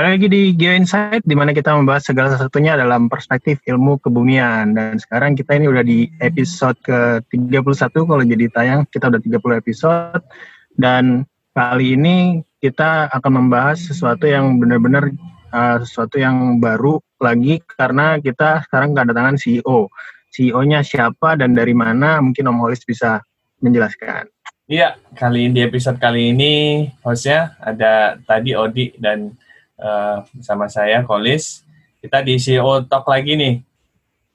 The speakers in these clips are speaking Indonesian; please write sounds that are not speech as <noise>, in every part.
Balik lagi di Geo Insight, di mana kita membahas segala sesuatunya dalam perspektif ilmu kebumian. Dan sekarang kita ini udah di episode ke-31, kalau jadi tayang kita udah 30 episode. Dan kali ini kita akan membahas sesuatu yang benar-benar uh, sesuatu yang baru lagi karena kita sekarang kedatangan CEO. CEO-nya siapa dan dari mana mungkin Om Holis bisa menjelaskan. Iya, kali ini di episode kali ini hostnya ada tadi Odi dan uh, bersama saya Kolis. Kita di CEO Talk lagi nih.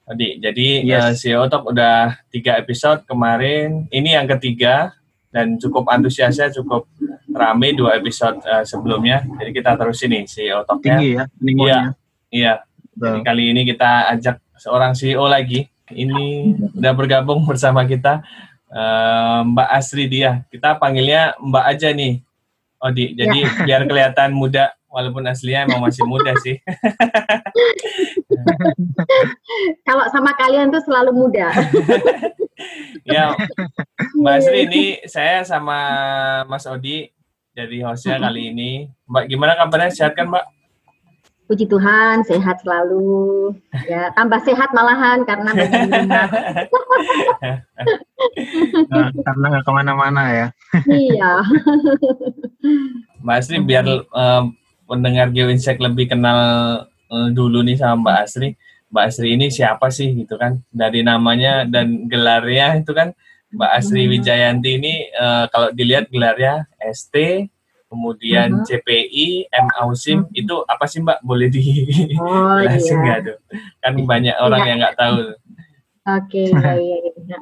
Odi, jadi yes. uh, CEO Talk udah tiga episode kemarin. Ini yang ketiga dan cukup antusiasnya, cukup rame dua episode uh, sebelumnya. Jadi kita terus ini CEO Talknya. Tinggi ya, Iya, iya. Jadi kali ini kita ajak seorang CEO lagi. Ini udah bergabung <laughs> bersama kita uh, Mbak Asri dia. Kita panggilnya Mbak aja nih. Odi, jadi ya. biar kelihatan muda walaupun aslinya emang masih muda sih. <laughs> Kalau sama kalian tuh selalu muda. <laughs> ya, Mbak Sri ini saya sama Mas Odi dari hostnya kali ini. Mbak gimana kabarnya? Sehat kan Mbak? Puji Tuhan, sehat selalu. Ya, tambah sehat malahan karena <laughs> nah, karena nggak ke mana-mana ya. iya. Mbak Sri biar um, pendengar Geo Insight lebih kenal uh, dulu nih sama Mbak Asri. Mbak Asri ini siapa sih gitu kan? Dari namanya dan gelarnya itu kan Mbak Asri hmm. Wijayanti ini uh, kalau dilihat gelarnya ST, kemudian uh-huh. Hmm. CPI, M Ausim uh-huh. itu apa sih Mbak? Boleh di oh, <laughs> iya. nggak tuh? Kan banyak orang iya. yang nggak tahu. Oke, okay, iya, iya.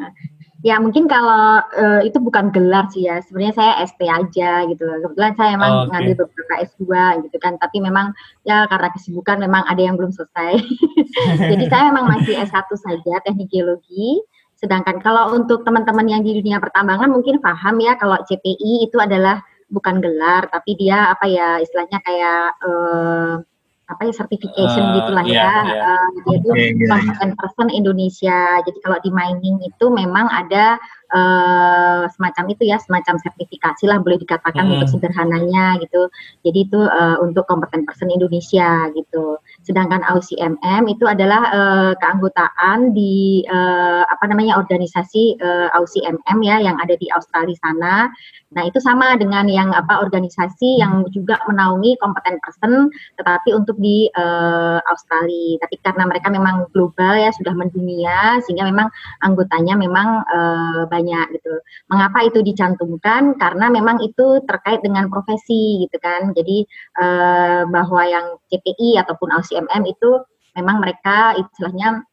Ya mungkin kalau uh, itu bukan gelar sih ya, sebenarnya saya ST aja gitu. Kebetulan saya emang oh, okay. ngambil beberapa S2 gitu kan, tapi memang ya karena kesibukan memang ada yang belum selesai. <laughs> Jadi saya memang masih S1 saja teknik geologi. Sedangkan kalau untuk teman-teman yang di dunia pertambangan mungkin paham ya kalau CPI itu adalah bukan gelar, tapi dia apa ya istilahnya kayak uh, apa ya certification uh, gitulah yeah, ya. Yeah. Uh, dia itu okay, yeah, person Indonesia. Jadi kalau di mining itu memang ada uh, semacam itu ya, semacam sertifikasi lah boleh dikatakan hmm. untuk sederhananya gitu. Jadi itu uh, untuk kompeten person Indonesia gitu. Sedangkan AUCMM itu adalah uh, keanggotaan di uh, apa namanya organisasi uh, AUCMM ya yang ada di Australia sana. Nah, itu sama dengan yang apa organisasi yang juga menaungi kompeten person tetapi untuk di uh, Australia. Tapi karena mereka memang global ya sudah mendunia sehingga memang anggotanya memang uh, banyak gitu. Mengapa itu dicantumkan? Karena memang itu terkait dengan profesi gitu kan. Jadi uh, bahwa yang CPI ataupun AUCMM itu memang mereka istilahnya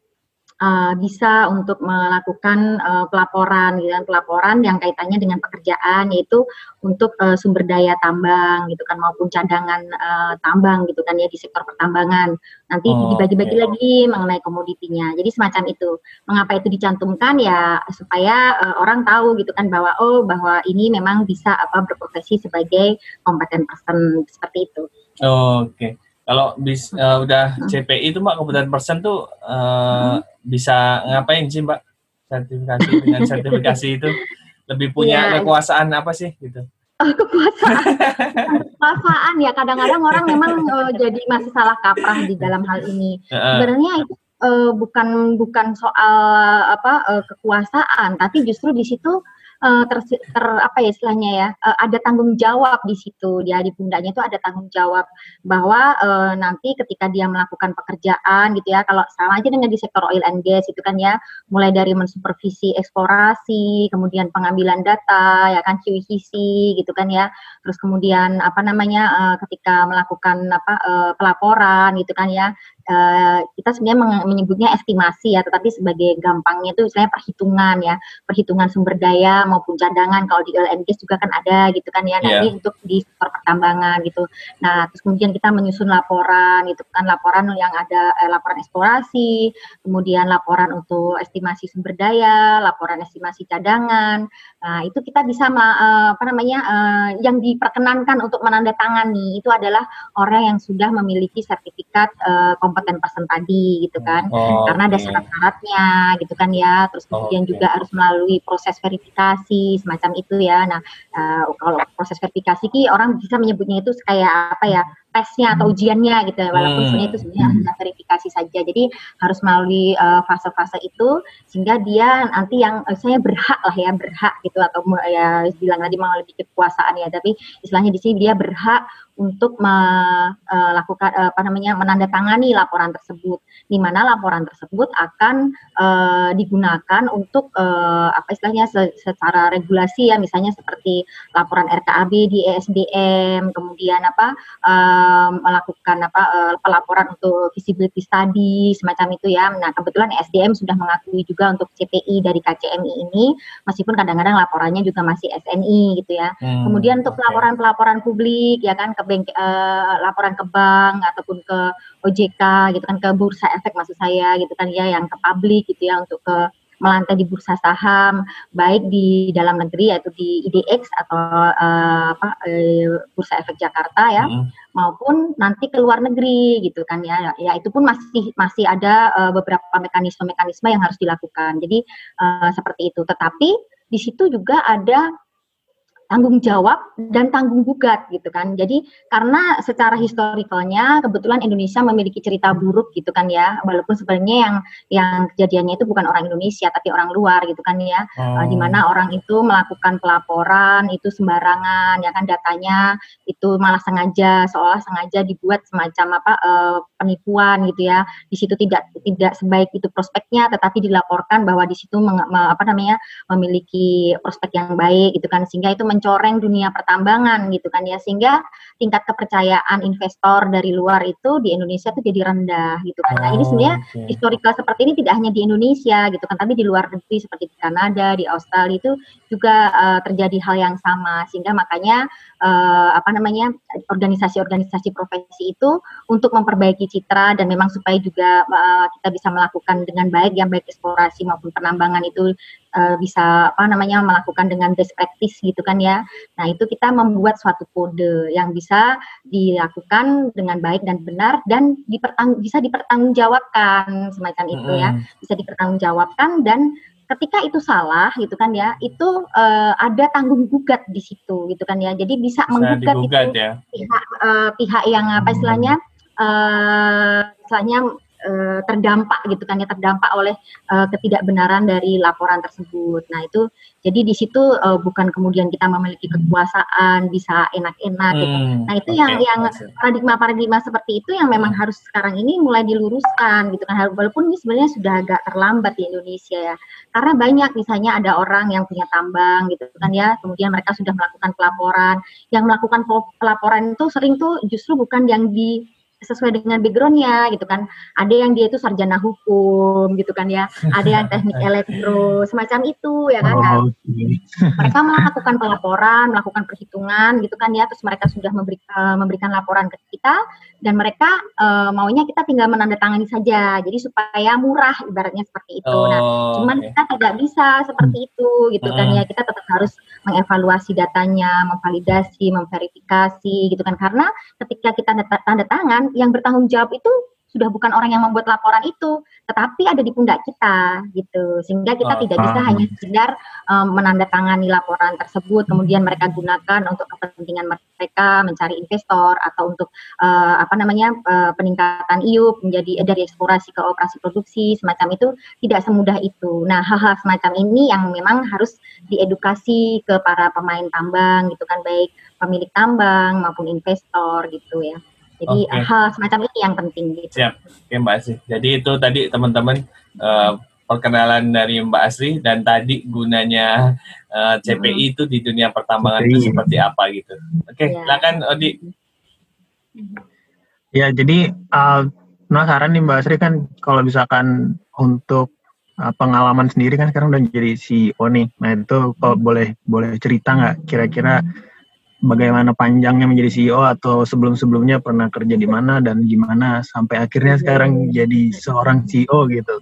uh, bisa untuk melakukan uh, pelaporan gitu kan pelaporan yang kaitannya dengan pekerjaan yaitu untuk uh, sumber daya tambang gitu kan maupun cadangan uh, tambang gitu kan ya di sektor pertambangan. Nanti oh, dibagi-bagi okay. lagi mengenai komoditinya. Jadi semacam itu. Mengapa itu dicantumkan? Ya supaya uh, orang tahu gitu kan bahwa oh bahwa ini memang bisa apa berprofesi sebagai kompeten person. Seperti itu. Oh, oke. okay. Kalau bis, uh, udah CPI itu mbak kebutuhan persen tuh uh, bisa ngapain sih mbak? Sertifikasi dengan sertifikasi itu. Lebih punya yeah. kekuasaan apa sih gitu? Oh, kekuasaan, kekuasaan ya. Kadang-kadang orang memang uh, jadi masih salah kaprah di dalam hal ini. Sebenarnya itu uh, bukan bukan soal apa uh, kekuasaan, tapi justru di situ uh, ter, ter apa ya istilahnya ya uh, ada tanggung jawab di situ. Dia di pundaknya itu ada tanggung jawab bahwa uh, nanti ketika dia melakukan pekerjaan gitu ya kalau sama aja dengan di sektor oil and gas itu kan ya mulai dari mensupervisi eksplorasi kemudian pengambilan data ya kan QCC gitu kan ya. Terus kemudian apa namanya uh, ketika melakukan apa uh, pelaporan gitu kan ya uh, kita sebenarnya menyebutnya estimasi ya, tetapi sebagai gampangnya itu misalnya perhitungan ya, perhitungan sumber daya maupun cadangan. Kalau di LNG juga kan ada gitu kan ya, nanti yeah. untuk di sektor pertambangan gitu. Nah, terus kemudian kita menyusun laporan, itu kan laporan yang ada eh, laporan eksplorasi, kemudian laporan untuk estimasi sumber daya, laporan estimasi cadangan. Nah, itu kita bisa uh, apa namanya uh, yang diperkenankan untuk menandatangani itu adalah orang yang sudah memiliki sertifikat uh, kompeten tadi gitu kan. Oh, Karena ada syarat-syaratnya gitu kan ya. Terus kemudian oh, okay. juga harus melalui proses verifikasi semacam itu ya. Nah, uh, kalau proses verifikasi ki orang bisa menyebutnya itu kayak apa ya? Tesnya atau ujiannya gitu ya walaupun hmm. sebenarnya itu sebenarnya hanya verifikasi saja. Jadi harus melalui uh, fase-fase itu sehingga dia nanti yang uh, saya berhak lah ya berhak gitu atau ya bilang tadi mau lebih kekuasaan ya tapi istilahnya di sini dia berhak untuk melakukan uh, apa namanya menandatangani laporan tersebut di mana laporan tersebut akan uh, digunakan untuk uh, apa istilahnya se secara regulasi ya misalnya seperti laporan RKAB di ESDM kemudian apa uh, melakukan apa uh, pelaporan untuk visibility study semacam itu ya. Nah kebetulan ESDM sudah mengakui juga untuk CPI dari KCMI ini meskipun kadang-kadang laporannya juga masih SNI gitu ya. Hmm, kemudian untuk pelaporan-pelaporan publik ya kan ke bank, uh, laporan ke bank ataupun ke OJK gitu kan ke bursa efek maksud saya gitu kan ya yang ke publik gitu ya untuk ke melantai di bursa saham baik di dalam negeri yaitu di IDX atau uh, apa uh, bursa efek Jakarta ya mm. maupun nanti ke luar negeri gitu kan ya. Ya itu pun masih masih ada uh, beberapa mekanisme-mekanisme yang harus dilakukan. Jadi uh, seperti itu. Tetapi di situ juga ada tanggung jawab dan tanggung gugat gitu kan. Jadi karena secara historikalnya kebetulan Indonesia memiliki cerita buruk gitu kan ya, walaupun sebenarnya yang yang kejadiannya itu bukan orang Indonesia tapi orang luar gitu kan ya, oh. di mana orang itu melakukan pelaporan itu sembarangan ya kan datanya itu malah sengaja seolah sengaja dibuat semacam apa uh, penipuan gitu ya. Di situ tidak tidak sebaik itu prospeknya tetapi dilaporkan bahwa di situ meng, apa namanya memiliki prospek yang baik gitu kan sehingga itu mencoreng dunia pertambangan gitu kan ya sehingga tingkat kepercayaan investor dari luar itu di Indonesia tuh jadi rendah gitu kan. Nah, ini sebenarnya oh, okay. historical seperti ini tidak hanya di Indonesia gitu kan, tapi di luar negeri seperti di Kanada, di Australia itu juga uh, terjadi hal yang sama sehingga makanya uh, apa namanya organisasi-organisasi profesi itu untuk memperbaiki citra dan memang supaya juga uh, kita bisa melakukan dengan baik yang baik eksplorasi maupun penambangan itu uh, bisa apa namanya melakukan dengan best practice gitu kan ya. Nah, itu kita membuat suatu kode yang bisa dilakukan dengan baik dan benar dan dipertang bisa dipertanggungjawabkan semacam itu ya. Bisa dipertanggungjawabkan dan ketika itu salah gitu kan ya, itu uh, ada tanggung gugat di situ gitu kan ya. Jadi bisa, bisa menggugat itu ya. pihak uh, pihak yang apa istilahnya uh, istilahnya uh, terdampak gitu kan ya terdampak oleh uh, ketidakbenaran dari laporan tersebut. Nah itu jadi di situ uh, bukan kemudian kita memiliki kekuasaan bisa enak-enak gitu. hmm, gitu. Nah itu okay, yang yang paradigma paradigma seperti itu yang memang harus sekarang ini mulai diluruskan gitu kan. Walaupun ini sebenarnya sudah agak terlambat di Indonesia ya. Karena banyak misalnya ada orang yang punya tambang gitu kan ya, kemudian mereka sudah melakukan pelaporan. Yang melakukan pelaporan itu sering tuh justru bukan yang di sesuai dengan backgroundnya gitu kan. Ada yang dia itu sarjana hukum gitu kan ya. Ada yang teknik <laughs> elektro semacam itu ya kan. Oh, okay. mereka melakukan pelaporan melakukan perhitungan gitu kan ya. Terus mereka sudah memberi, uh, memberikan laporan ke kita. Dan mereka uh, maunya kita tinggal menandatangani saja. Jadi supaya murah ibaratnya seperti itu. Nah, oh, nah cuman okay. kita tidak bisa seperti itu gitu kan ya. Kita tetap harus mengevaluasi datanya memvalidasi memverifikasi gitu kan. Karena ketika kita tanda tangan yang bertanggung jawab itu sudah bukan orang yang membuat laporan itu, tetapi ada di pundak kita gitu. Sehingga kita oh, tidak bisa hanya sekedar um, menandatangani laporan tersebut kemudian mereka gunakan untuk kepentingan mereka mencari investor atau untuk uh, apa namanya uh, peningkatan IUP menjadi dari eksplorasi ke operasi produksi semacam itu tidak semudah itu. Nah, hal-hal semacam ini yang memang harus diedukasi ke para pemain tambang gitu kan baik pemilik tambang maupun investor gitu ya. Jadi okay. hal semacam ini yang penting gitu. Siap, oke Mbak Asri. Jadi itu tadi teman-teman uh, perkenalan dari Mbak Asri dan tadi gunanya uh, eh, CPI hmm. itu di dunia pertambangan CPI. itu seperti apa gitu. Oke, okay, ya. silakan Odi. Ya, jadi uh, penasaran nih Mbak Asri kan kalau misalkan untuk uh, pengalaman sendiri kan sekarang udah jadi CEO nih. Nah itu kalau boleh boleh cerita nggak kira-kira bagaimana panjangnya menjadi CEO atau sebelum-sebelumnya pernah kerja di mana dan gimana sampai akhirnya sekarang jadi seorang CEO gitu.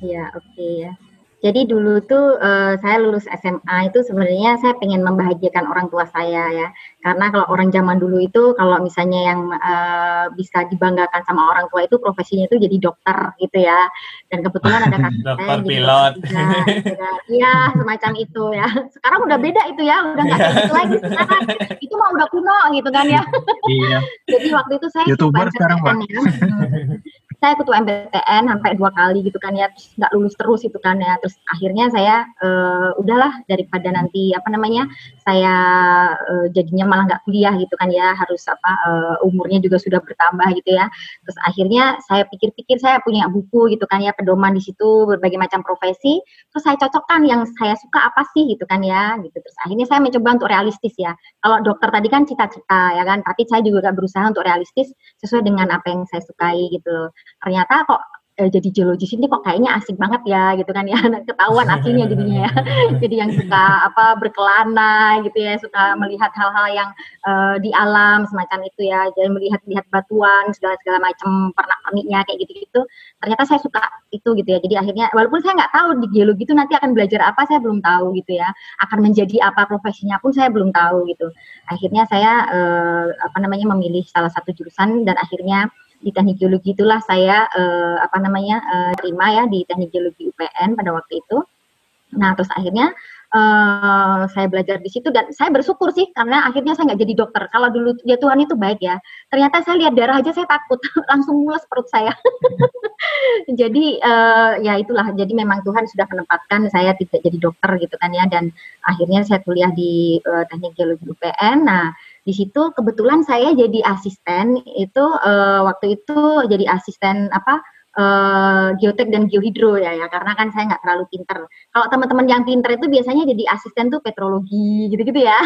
Iya, oke okay, ya. Jadi dulu tuh uh, saya lulus SMA itu sebenarnya saya pengen membahagiakan orang tua saya ya. Karena kalau orang zaman dulu itu kalau misalnya yang uh, bisa dibanggakan sama orang tua itu profesinya itu jadi dokter gitu ya. Dan kebetulan ada kakak <laughs> dokter saya pilot. Iya, semacam itu ya. Sekarang udah beda itu ya, udah nggak kayak gitu lagi sekarang. Itu mah udah kuno gitu kan ya. Iya. <laughs> jadi waktu itu saya YouTuber sekarang, Pak. Ya saya ketua MPTN sampai dua kali gitu kan ya terus nggak lulus terus itu kan ya. Terus akhirnya saya uh, udahlah daripada nanti apa namanya saya uh, jadinya malah nggak kuliah gitu kan ya harus apa uh, umurnya juga sudah bertambah gitu ya. Terus akhirnya saya pikir-pikir saya punya buku gitu kan ya pedoman di situ berbagai macam profesi. Terus saya cocokkan yang saya suka apa sih gitu kan ya gitu. Terus akhirnya saya mencoba untuk realistis ya. Kalau dokter tadi kan cita-cita ya kan tapi saya juga berusaha untuk realistis sesuai dengan apa yang saya sukai gitu loh ternyata kok eh, jadi geologis ini kok kayaknya asik banget ya gitu kan ya. <laughs> Ketahuan aslinya jadinya ya. <laughs> Jadi yang suka apa berkelana gitu ya suka melihat hal-hal yang uh, di alam semacam itu ya. Jadi melihat lihat batuan segala segala macam pernak perniknya kayak gitu gitu ternyata saya suka itu gitu ya. Jadi akhirnya walaupun saya nggak tahu di geologi itu nanti akan belajar apa saya belum tahu gitu ya. Akan menjadi apa profesinya pun saya belum tahu gitu. Akhirnya saya uh, apa namanya memilih salah satu jurusan dan akhirnya di teknik geologi itulah saya uh, apa namanya uh, terima ya di teknik geologi UPN pada waktu itu. Nah terus akhirnya uh, saya belajar di situ dan saya bersyukur sih karena akhirnya saya nggak jadi dokter. Kalau dulu ya Tuhan itu baik ya. Ternyata saya lihat darah aja saya takut <laughs> langsung mules perut saya. <laughs> jadi uh, ya itulah. Jadi memang Tuhan sudah menempatkan saya tidak jadi dokter gitu kan ya dan akhirnya saya kuliah di uh, teknik geologi UPN. Nah di situ kebetulan saya jadi asisten itu uh, waktu itu jadi asisten apa uh, geotek dan geohidro ya ya karena kan saya nggak terlalu pinter. Kalau teman-teman yang pinter itu biasanya jadi asisten tuh petrologi gitu-gitu ya,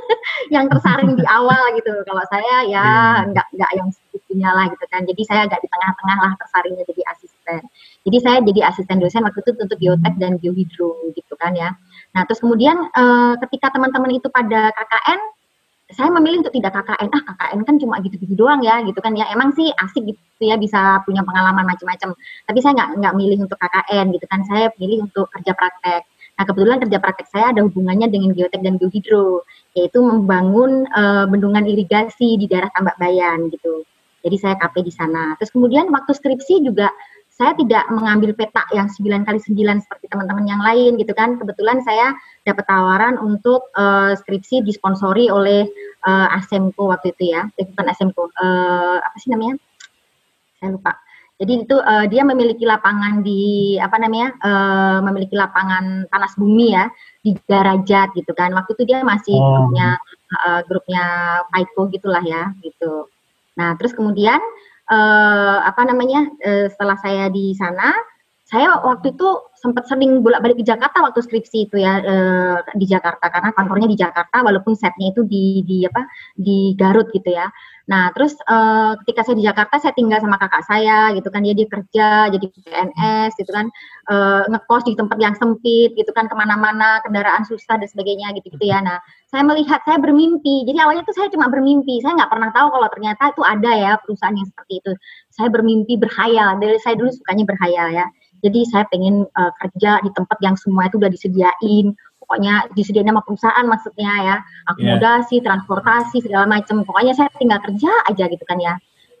<laughs> yang tersaring di awal gitu. Kalau saya ya iya. nggak nggak yang segitunya lah gitu kan. Jadi saya agak di tengah-tengah lah tersaringnya jadi asisten. Jadi saya jadi asisten dosen waktu itu untuk geotek dan geohidro gitu kan ya. Nah terus kemudian uh, ketika teman-teman itu pada KKN saya memilih untuk tidak KKN ah KKN kan cuma gitu-gitu doang ya gitu kan ya. Emang sih asik gitu ya bisa punya pengalaman macam-macam tapi saya nggak nggak milih untuk KKN gitu kan. Saya pilih untuk kerja praktek. Nah kebetulan kerja praktek saya ada hubungannya dengan geotek dan geohidro yaitu membangun uh, bendungan irigasi di daerah Tambak Bayan gitu. Jadi saya KP di sana. Terus kemudian waktu skripsi juga saya tidak mengambil peta yang 9 kali 9 seperti teman-teman yang lain gitu kan. Kebetulan saya dapat tawaran untuk uh, skripsi disponsori oleh uh, Asemko waktu itu ya. Eh, bukan Asemko, uh, apa sih namanya? Saya lupa. Jadi itu uh, dia memiliki lapangan di apa namanya? Uh, memiliki lapangan panas bumi ya di Darajat gitu kan. Waktu itu dia masih oh. grupnya uh, grupnya Paiko gitulah ya gitu. Nah, terus kemudian uh, apa namanya uh, setelah saya di sana saya waktu itu sempat sering bolak-balik ke Jakarta waktu skripsi itu ya uh, di Jakarta karena kantornya di Jakarta walaupun setnya itu di di apa di Garut gitu ya Nah, terus uh, ketika saya di Jakarta, saya tinggal sama kakak saya, gitu kan, dia dia kerja, jadi PNS, gitu kan, uh, ngekos di tempat yang sempit, gitu kan, ke mana-mana, kendaraan susah dan sebagainya, gitu-gitu ya. Nah, saya melihat, saya bermimpi. Jadi awalnya tuh saya cuma bermimpi, saya nggak pernah tahu kalau ternyata itu ada ya perusahaan yang seperti itu. Saya bermimpi, berhayal. Dari saya dulu sukanya berhayal ya. Jadi saya pengen uh, kerja di tempat yang semua itu udah disediain, pokoknya disediain sama perusahaan maksudnya ya. Akomodasi yeah. transportasi segala macam pokoknya saya tinggal kerja aja gitu kan ya.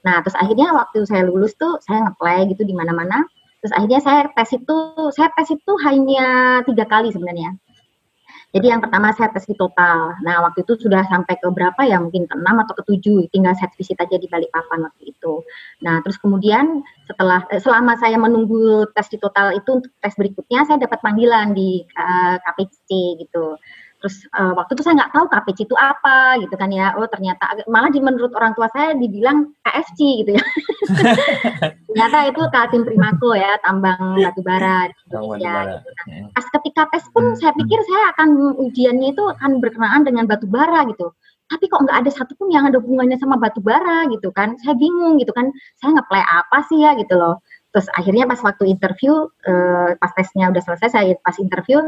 Nah terus akhirnya waktu saya lulus tuh saya ngeplay gitu di mana-mana. Terus akhirnya saya tes itu saya tes itu hanya tiga kali sebenarnya jadi yang pertama saya tes di total. Nah waktu itu sudah sampai ke berapa ya mungkin ke enam atau ke tujuh. Tinggal set visit aja di Balikpapan waktu itu. Nah terus kemudian setelah eh, selama saya menunggu tes di total itu untuk tes berikutnya saya dapat panggilan di uh, eh, KPC gitu. Terus uh, waktu itu saya nggak tahu KPC itu apa gitu kan ya. Oh ternyata malah di menurut orang tua saya dibilang KFC gitu ya. <laughs> ternyata itu Kaltim Primako ya, tambang batu bara di Indonesia. Gitu kan. Hmm. Pas ketika tes pun saya pikir saya akan ujiannya itu akan berkenaan dengan batu bara gitu. Tapi kok nggak ada satupun yang ada hubungannya sama batu bara gitu kan. Saya bingung gitu kan. Saya ngeplay apa sih ya gitu loh. Terus akhirnya pas waktu interview, uh, pas tesnya udah selesai, saya pas interview,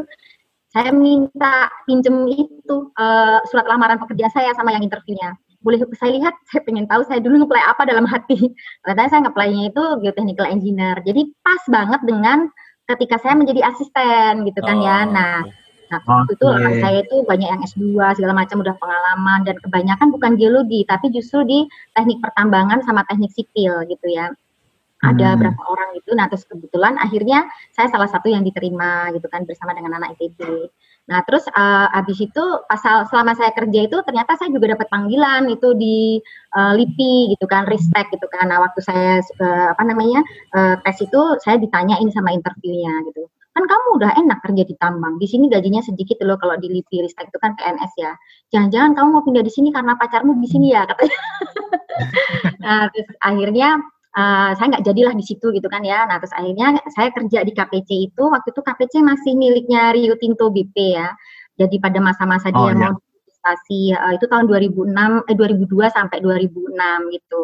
saya minta pinjem itu uh, surat lamaran pekerjaan saya sama yang interviewnya. Boleh saya lihat, saya pengen tahu saya dulu ngeplay apa dalam hati. <laughs> Ternyata saya ngeplaynya itu geotechnical engineer. Jadi pas banget dengan ketika saya menjadi asisten gitu kan ya. oh, ya. Nah, Nah, waktu itu okay. saya itu banyak yang S2 segala macam udah pengalaman dan kebanyakan bukan geologi tapi justru di teknik pertambangan sama teknik sipil gitu ya. Ada hmm. berapa orang itu, nah terus kebetulan akhirnya saya salah satu yang diterima gitu kan bersama dengan anak ITB. Nah terus uh, abis itu pasal selama saya kerja itu ternyata saya juga dapat panggilan itu di uh, LIPI gitu kan, Ristek gitu kan. Nah waktu saya uh, apa namanya uh, tes itu saya ditanyain sama interviewnya gitu kan kamu udah enak kerja di tambang. Di sini gajinya sedikit loh kalau di Lipi Ristek itu kan PNS ya. Jangan-jangan kamu mau pindah di sini karena pacarmu di sini ya katanya. <laughs> nah, terus akhirnya uh, saya nggak jadilah di situ gitu kan ya. Nah, terus akhirnya saya kerja di KPC itu waktu itu KPC masih miliknya Rio Tinto BP ya. Jadi pada masa-masa oh, dia ya. mau investasi uh, itu tahun 2006 eh 2002 sampai 2006 gitu.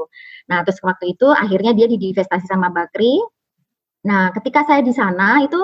Nah, terus waktu itu akhirnya dia divestasi sama Bakri. Nah, ketika saya di sana itu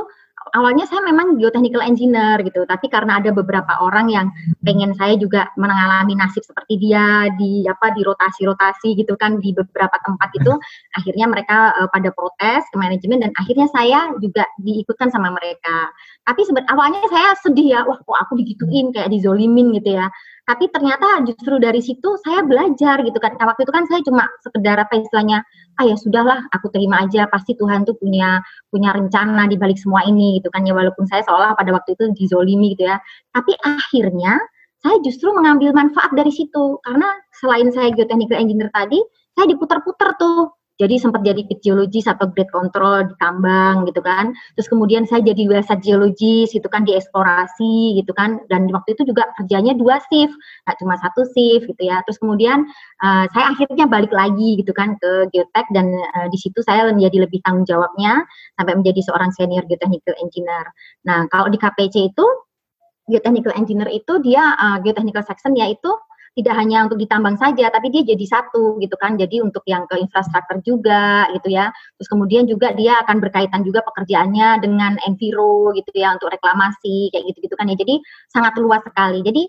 awalnya saya memang geotechnical engineer gitu, tapi karena ada beberapa orang yang pengen saya juga mengalami nasib seperti dia di apa di rotasi-rotasi gitu kan di beberapa tempat itu, <laughs> akhirnya mereka uh, pada protes ke manajemen dan akhirnya saya juga diikutkan sama mereka. Tapi awalnya saya sedih ya, wah kok aku digituin kayak dizolimin gitu ya. Tapi ternyata justru dari situ saya belajar gitu kan. Nah, waktu itu kan saya cuma sekedar apa istilahnya ah ya sudahlah aku terima aja. Pasti Tuhan tuh punya punya rencana di balik semua ini gitu kan ya. Walaupun saya seolah pada waktu itu dizolimi gitu ya. Tapi akhirnya saya justru mengambil manfaat dari situ. Karena selain saya geotechnical engineer tadi saya diputar-putar tuh jadi sempat jadi pit geologis atau grade control di tambang gitu kan. Terus kemudian saya jadi website geologis gitu kan di eksplorasi gitu kan. Dan waktu itu juga kerjanya dua shift, nggak cuma satu shift gitu ya. Terus kemudian uh, saya akhirnya balik lagi gitu kan ke geotech dan uh, di situ saya menjadi lebih tanggung jawabnya sampai menjadi seorang senior geotechnical engineer. Nah kalau di KPC itu geotechnical engineer itu dia uh, geotechnical section yaitu tidak hanya untuk ditambang saja, tapi dia jadi satu gitu kan. Jadi untuk yang ke infrastruktur juga gitu ya. Terus kemudian juga dia akan berkaitan juga pekerjaannya dengan enviro gitu ya untuk reklamasi kayak gitu-gitu kan ya. Jadi sangat luas sekali. Jadi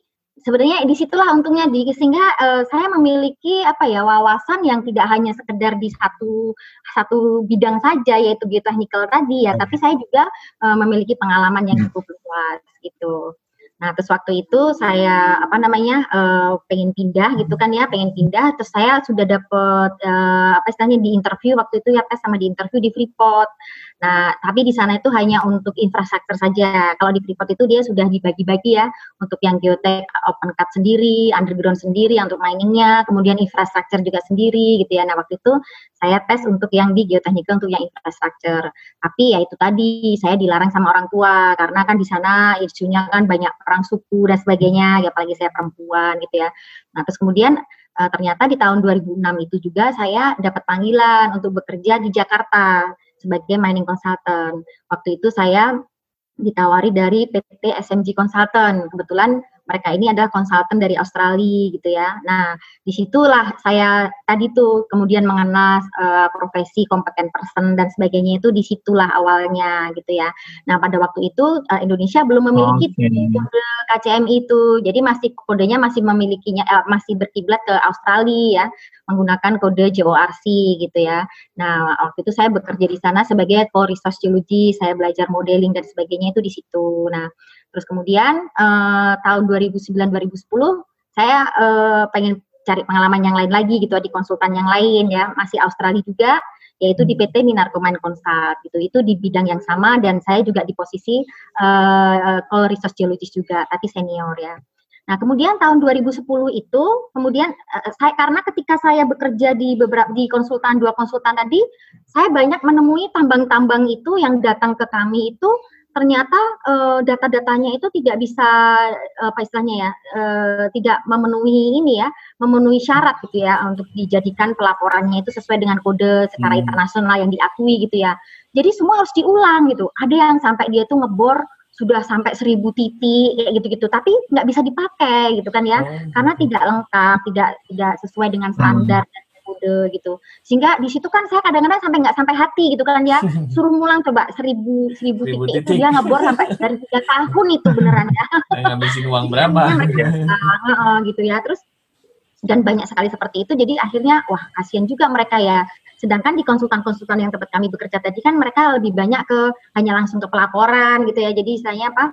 sebenarnya di situlah untungnya di sehingga uh, saya memiliki apa ya wawasan yang tidak hanya sekedar di satu satu bidang saja yaitu geotechnical tadi ya, tapi saya juga uh, memiliki pengalaman yang cukup luas gitu. Nah, terus waktu itu saya apa namanya uh, pengen pindah gitu kan ya, pengen pindah. Terus saya sudah dapat uh, apa istilahnya di interview waktu itu ya tes sama di interview di Freeport. Nah, tapi di sana itu hanya untuk infrastruktur saja. Kalau di Freeport itu dia sudah dibagi-bagi ya untuk yang geotech open cut sendiri, underground sendiri untuk miningnya, kemudian infrastruktur juga sendiri gitu ya. Nah, waktu itu saya tes untuk yang di geoteknika untuk yang infrastruktur. Tapi ya itu tadi saya dilarang sama orang tua karena kan di sana isunya kan banyak perang suku dan sebagainya, ya apalagi saya perempuan gitu ya. Nah, terus kemudian uh, ternyata di tahun 2006 itu juga saya dapat panggilan untuk bekerja di Jakarta sebagai mining consultant. Waktu itu saya ditawari dari PT SMG Consultant. Kebetulan mereka ini adalah konsultan dari Australia gitu ya. Nah, di situlah saya tadi tuh kemudian mengenal uh, profesi kompeten person dan sebagainya itu di situlah awalnya gitu ya. Nah, pada waktu itu uh, Indonesia belum memiliki okay. kode KCM itu, jadi masih kodenya masih memilikinya uh, masih berkiblat ke Australia ya menggunakan kode JORC gitu ya. Nah, waktu itu saya bekerja di sana sebagai core resource geology, saya belajar modeling dan sebagainya itu di situ. Nah, terus kemudian uh, tahun 2009-2010 saya uh, pengen cari pengalaman yang lain lagi gitu di konsultan yang lain ya, masih Australia juga yaitu di PT Minarkomain Consult gitu. Itu di bidang yang sama dan saya juga di posisi uh, core resource geologist juga, tapi senior ya. Nah, kemudian tahun 2010 itu, kemudian uh, saya karena ketika saya bekerja di beberapa di konsultan dua konsultan tadi, saya banyak menemui tambang-tambang itu yang datang ke kami itu ternyata uh, data-datanya itu tidak bisa uh, apa istilahnya ya, uh, tidak memenuhi ini ya, memenuhi syarat gitu ya untuk dijadikan pelaporannya itu sesuai dengan kode secara hmm. internasional yang diakui gitu ya. Jadi semua harus diulang gitu. Ada yang sampai dia tuh ngebor sudah sampai seribu titik kayak gitu-gitu tapi nggak bisa dipakai gitu kan ya oh. karena gitu. tidak lengkap tidak tidak sesuai dengan hmm. standar hmm. dan kode gitu. Sehingga di situ kan saya kadang-kadang sampai nggak sampai hati gitu kan ya <laughs> suruh ngulang coba seribu seribu, titik, titik. Itu dia ngebor sampai <laughs> dari tiga tahun itu beneran ya. <laughs> Ngabisin uang berapa? gitu ya. Terus dan banyak sekali seperti itu. Jadi akhirnya wah kasihan juga mereka ya Sedangkan di konsultan-konsultan yang tempat kami bekerja tadi kan mereka lebih banyak ke hanya langsung ke pelaporan gitu ya. Jadi istilahnya apa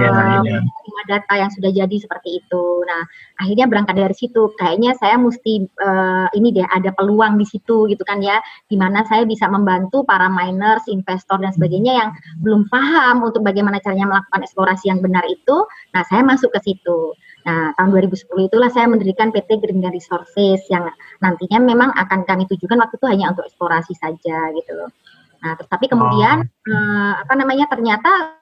yeah, uh, yeah. data yang sudah jadi seperti itu. Nah akhirnya berangkat dari situ. Kayaknya saya mesti uh, ini deh ada peluang di situ gitu kan ya. Di mana saya bisa membantu para miners, investor dan sebagainya yang belum paham untuk bagaimana caranya melakukan eksplorasi yang benar itu. Nah saya masuk ke situ. Nah, tahun 2010 itulah saya mendirikan PT Green Resources yang nantinya memang akan kami tujukan waktu itu hanya untuk eksplorasi saja gitu loh. Nah, tapi kemudian oh. eh, apa namanya ternyata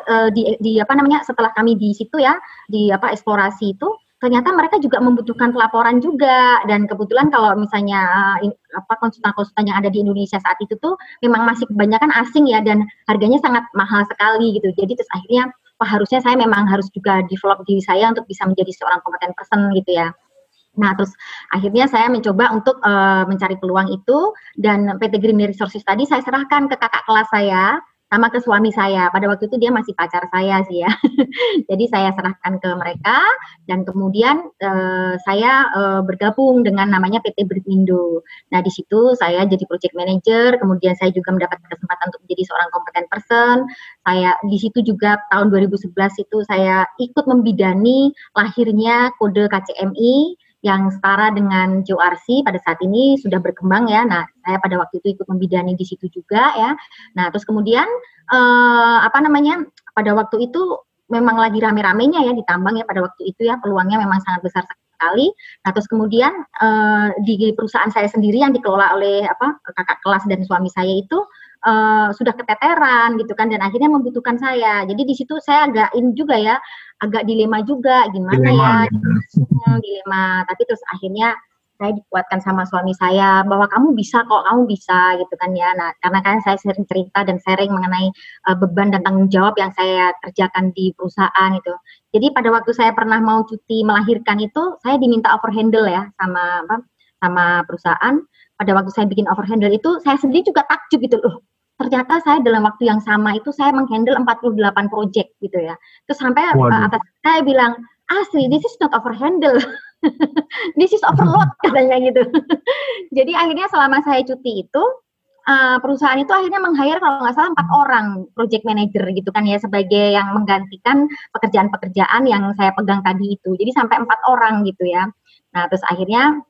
eh, di, di apa namanya setelah kami di situ ya di apa eksplorasi itu ternyata mereka juga membutuhkan pelaporan juga dan kebetulan kalau misalnya eh, apa konsultan-konsultan yang ada di Indonesia saat itu tuh memang masih kebanyakan asing ya dan harganya sangat mahal sekali gitu. Jadi terus akhirnya harusnya saya memang harus juga develop diri saya untuk bisa menjadi seorang kompeten person gitu ya. Nah, terus akhirnya saya mencoba untuk uh, mencari peluang itu dan PT Green Resources tadi saya serahkan ke kakak kelas saya sama ke suami saya. Pada waktu itu dia masih pacar saya sih ya. <laughs> Jadi saya serahkan ke mereka dan kemudian uh, saya uh, bergabung dengan namanya PT Brindo. Nah di situ saya jadi project manager, kemudian saya juga mendapat kesempatan untuk menjadi seorang kompeten person. Saya di situ juga tahun 2011 itu saya ikut membidani lahirnya kode KCMI yang setara dengan JORC pada saat ini sudah berkembang ya. Nah, saya pada waktu itu ikut membidani di situ juga ya. Nah, terus kemudian eh, apa namanya? Pada waktu itu memang lagi rame-ramenya ya ditambang ya pada waktu itu ya peluangnya memang sangat besar sekali. Nah, terus kemudian eh, di perusahaan saya sendiri yang dikelola oleh apa kakak kelas dan suami saya itu uh, sudah keteteran gitu kan dan akhirnya membutuhkan saya. Jadi di situ saya agak in juga ya, agak dilema juga gimana dilema, ya, gitu. hmm, dilema. Tapi terus akhirnya saya dikuatkan sama suami saya bahwa kamu bisa kok, kamu bisa gitu kan ya. Nah, karena kan saya sering cerita dan sharing mengenai uh, beban dan tanggung jawab yang saya kerjakan di perusahaan itu. Jadi pada waktu saya pernah mau cuti melahirkan itu, saya diminta overhandle ya sama apa? sama perusahaan pada waktu saya bikin overhandle itu saya sendiri juga takjub gitu loh ternyata saya dalam waktu yang sama itu saya menghandle 48 project gitu ya. Terus sampai uh, atas saya bilang, Asri, this is not overhandle. <laughs> this is overload <laughs> katanya gitu. Jadi akhirnya selama saya cuti itu uh, perusahaan itu akhirnya meng-hire kalau nggak salah empat orang project manager gitu kan ya sebagai yang menggantikan pekerjaan-pekerjaan yang saya pegang tadi itu. Jadi sampai empat orang gitu ya. Nah terus akhirnya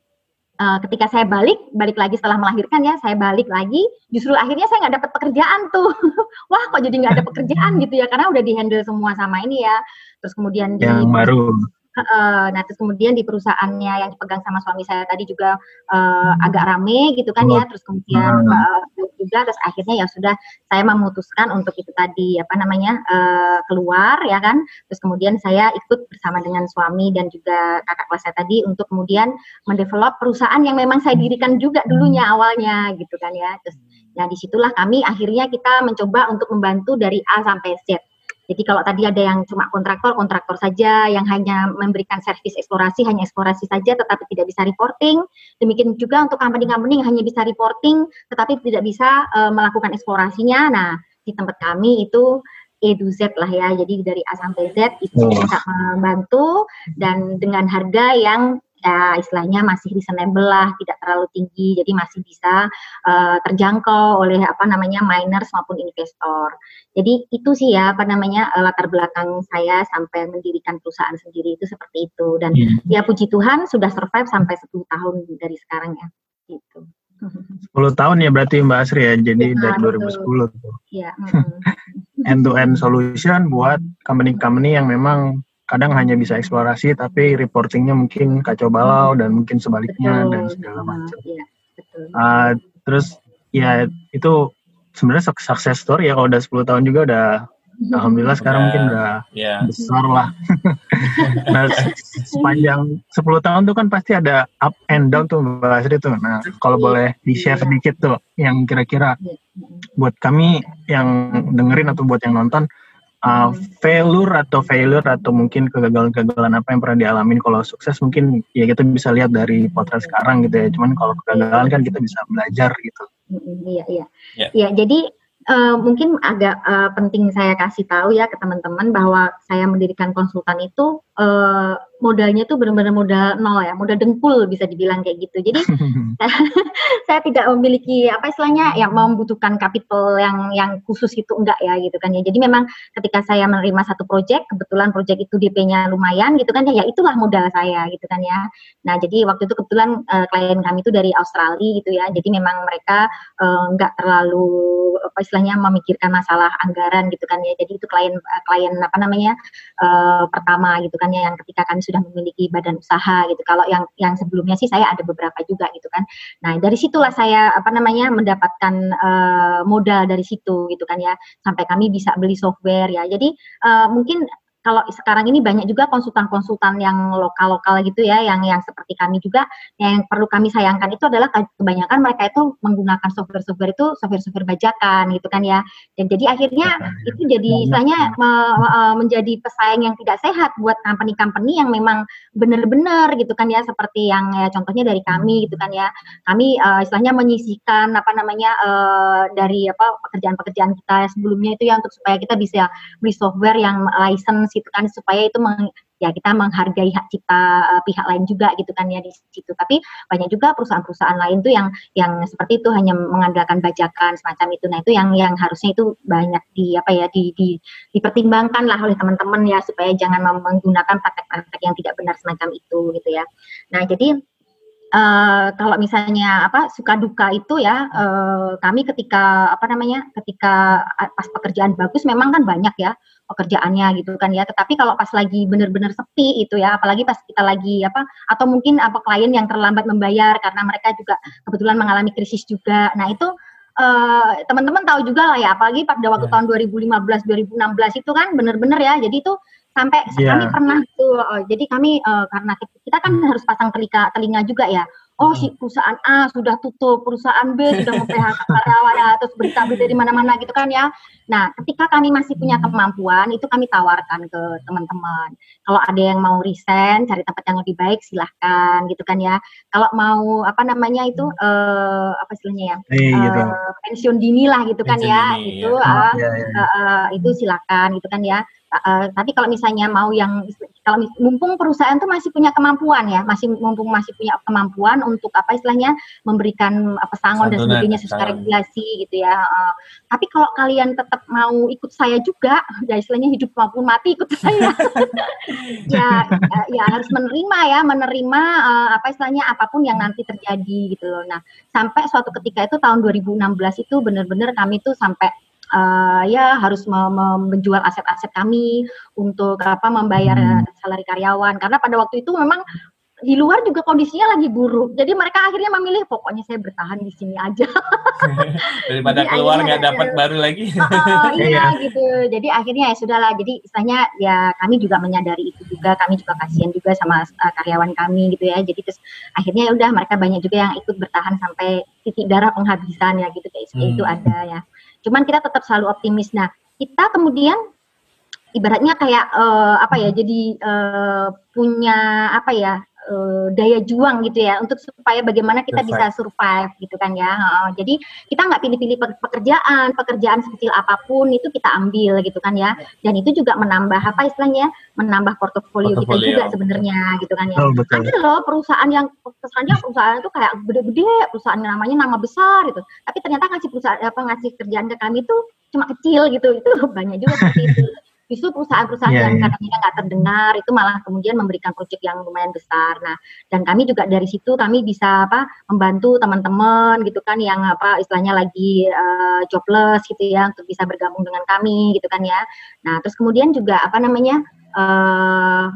uh, ketika saya balik, balik lagi setelah melahirkan ya, saya balik lagi, justru akhirnya saya nggak dapat pekerjaan tuh. <laughs> Wah, kok jadi nggak ada pekerjaan gitu ya, karena udah dihandle semua sama ini ya. Terus kemudian yang di, baru Uh, nah terus kemudian di perusahaannya yang dipegang sama suami saya tadi juga uh, agak rame gitu kan ya. Terus kemudian uh, juga. Terus akhirnya ya sudah saya memutuskan untuk itu tadi apa namanya uh, keluar ya kan. Terus kemudian saya ikut bersama dengan suami dan juga kakak kelas saya tadi untuk kemudian mendevelop perusahaan yang memang saya dirikan juga dulunya awalnya gitu kan ya. Terus Nah, di situlah kami akhirnya kita mencoba untuk membantu dari A sampai Z. Jadi kalau tadi ada yang cuma kontraktor, kontraktor saja yang hanya memberikan servis eksplorasi, hanya eksplorasi saja tetapi tidak bisa reporting. Demikian juga untuk company-company yang hanya bisa reporting tetapi tidak bisa uh, melakukan eksplorasinya. Nah, di tempat kami itu E to Z lah ya. Jadi dari A sampai Z itu bisa membantu dan dengan harga yang ya istilahnya masih reasonable lah, tidak terlalu tinggi, jadi masih bisa uh, terjangkau oleh apa namanya miners maupun investor. Jadi itu sih ya apa namanya uh, latar belakang saya sampai mendirikan perusahaan sendiri itu seperti itu dan yeah. ya puji Tuhan sudah survive sampai 10 tahun dari sekarang ya. Gitu. 10 tahun ya berarti Mbak Asri ya, jadi ya, dari betul. 2010 tuh. Iya. <laughs> end to end solution buat company-company yang memang kadang hanya bisa eksplorasi tapi reportingnya mungkin kacau balau dan mungkin sebaliknya betul. dan segala macam. Ya, Uh, terus ya itu sebenarnya sukses story ya kalau udah 10 tahun juga udah <laughs> Alhamdulillah sekarang udah, mungkin udah yeah. besar lah. <laughs> nah, sepanjang 10 tahun tuh kan pasti ada up and down tuh Mbak Asri tuh. Nah, kalau yeah. boleh di-share sedikit tuh yang kira-kira iya. buat kami yang dengerin atau buat yang nonton uh, failure atau failure atau mungkin kegagalan-kegagalan apa yang pernah dialamin. Kalau sukses mungkin ya kita bisa lihat dari potret sekarang gitu ya. Cuman kalau kegagalan kan kita bisa belajar gitu. Iya iya. Ya. ya jadi uh, mungkin agak uh, penting saya kasih tahu ya ke teman-teman bahwa saya mendirikan konsultan itu uh, modalnya tuh benar-benar modal nol ya, modal dengkul bisa dibilang kayak gitu. Jadi <laughs> <laughs> saya tidak memiliki apa istilahnya yang membutuhkan capital yang yang khusus itu enggak ya gitu kan ya. Jadi memang ketika saya menerima satu proyek, kebetulan proyek itu DP-nya lumayan gitu kan ya, ya itulah modal saya gitu kan ya. Nah, jadi waktu itu kebetulan uh, klien kami itu dari Australia gitu ya. Jadi memang mereka uh, enggak terlalu apa istilahnya memikirkan masalah anggaran gitu kan ya. Jadi itu klien uh, klien apa namanya? Uh, pertama gitu kan ya yang ketika kami sudah memiliki badan usaha gitu. Kalau yang yang sebelumnya sih saya ada beberapa juga gitu kan. Nah dari situlah saya apa namanya mendapatkan uh, modal dari situ gitu kan ya. Sampai kami bisa beli software ya. Jadi uh, mungkin kalau sekarang ini banyak juga konsultan-konsultan yang lokal-lokal gitu ya, yang yang seperti kami juga, yang perlu kami sayangkan itu adalah kebanyakan mereka itu menggunakan software-software itu software-software bajakan gitu kan ya, dan jadi akhirnya itu jadi istilahnya me, me, menjadi pesaing yang tidak sehat buat company-company yang memang benar-benar gitu kan ya, seperti yang ya contohnya dari kami gitu kan ya, kami uh, istilahnya menyisihkan apa namanya uh, dari apa pekerjaan-pekerjaan kita sebelumnya itu ya untuk supaya kita bisa beli software yang license gitu kan supaya itu meng, ya kita menghargai hak cipta uh, pihak lain juga gitu kan ya di situ. Tapi banyak juga perusahaan-perusahaan lain tuh yang yang seperti itu hanya mengandalkan bajakan semacam itu. Nah, itu yang yang harusnya itu banyak di apa ya di, di dipertimbangkan lah oleh teman-teman ya supaya jangan menggunakan praktek-praktek yang tidak benar semacam itu gitu ya. Nah, jadi uh, kalau misalnya apa suka duka itu ya uh, kami ketika apa namanya ketika pas pekerjaan bagus memang kan banyak ya pekerjaannya gitu kan ya. Tetapi kalau pas lagi benar-benar sepi itu ya apalagi pas kita lagi apa atau mungkin apa klien yang terlambat membayar karena mereka juga kebetulan mengalami krisis juga. Nah itu eh, teman-teman tahu juga lah ya apalagi pada waktu ya. tahun 2015 2016 itu kan benar-benar ya jadi itu sampai yeah. kami pernah tuh uh, jadi kami uh, karena kita, kita kan hmm. harus pasang telinga telinga juga ya oh si perusahaan A sudah tutup, perusahaan B sudah memphk karyawan ya, terus berita-berita dari mana-mana gitu kan ya. Nah, ketika kami masih punya hmm. kemampuan, itu kami tawarkan ke teman-teman. Kalau ada yang mau resign, cari tempat yang lebih baik, silahkan gitu kan ya. Kalau mau apa namanya itu uh, apa istilahnya ya, eh, gitu. pensiun dini lah gitu kan ya, dini, itu ya. Uh, ya, ya. Uh, uh, itu silakan gitu kan ya. Uh, tapi kalau misalnya mau yang kalau mumpung perusahaan tuh masih punya kemampuan ya, masih mumpung masih punya kemampuan untuk apa istilahnya memberikan pesangon dan sebagainya secara regulasi gitu ya. Uh, tapi kalau kalian tetap mau ikut saya juga, ya istilahnya hidup maupun mati ikut <laughs> saya, ya, ya ya harus menerima ya, menerima uh, apa istilahnya apa pun yang nanti terjadi gitu loh. Nah sampai suatu ketika itu tahun 2016 itu benar-benar kami tuh sampai uh, ya harus menjual aset-aset kami untuk apa membayar hmm. salari karyawan karena pada waktu itu memang di luar juga kondisinya lagi buruk. Jadi mereka akhirnya memilih pokoknya saya bertahan di sini aja. <laughs> Daripada Jadi keluar nggak dapat baru lagi. <laughs> Oh, <laughs> iya gitu. Jadi akhirnya ya sudahlah. Jadi istilahnya ya kami juga menyadari itu juga. Kami juga kasihan juga sama uh, karyawan kami gitu ya. Jadi terus akhirnya ya udah mereka banyak juga yang ikut bertahan sampai titik darah penghabisan ya gitu kayak hmm. itu ada ya. Cuman kita tetap selalu optimis. Nah, kita kemudian ibaratnya kayak uh, apa ya? Jadi uh, punya apa ya? Uh, daya juang gitu ya untuk supaya bagaimana kita bisa survive gitu kan ya. Uh, jadi kita nggak pilih-pilih pekerjaan, pekerjaan sekecil apa pun itu kita ambil gitu kan ya. Dan itu juga menambah apa istilahnya? menambah portofolio, kita juga sebenarnya gitu kan ya. Oh, betul. Ada loh perusahaan yang kesannya perusahaan itu kayak gede-gede, perusahaan yang namanya nama besar gitu. Tapi ternyata ngasih perusahaan apa ngasih kerjaan ke kami itu cuma kecil gitu. Itu <laughs> banyak juga seperti itu justru perusahaan-perusahaan yeah, yang yeah. kadang-kadang nggak terdengar itu malah kemudian memberikan proyek yang lumayan besar. Nah, dan kami juga dari situ kami bisa apa membantu teman-teman gitu kan yang apa istilahnya lagi uh, jobless gitu ya untuk bisa bergabung dengan kami gitu kan ya. Nah, terus kemudian juga apa namanya uh,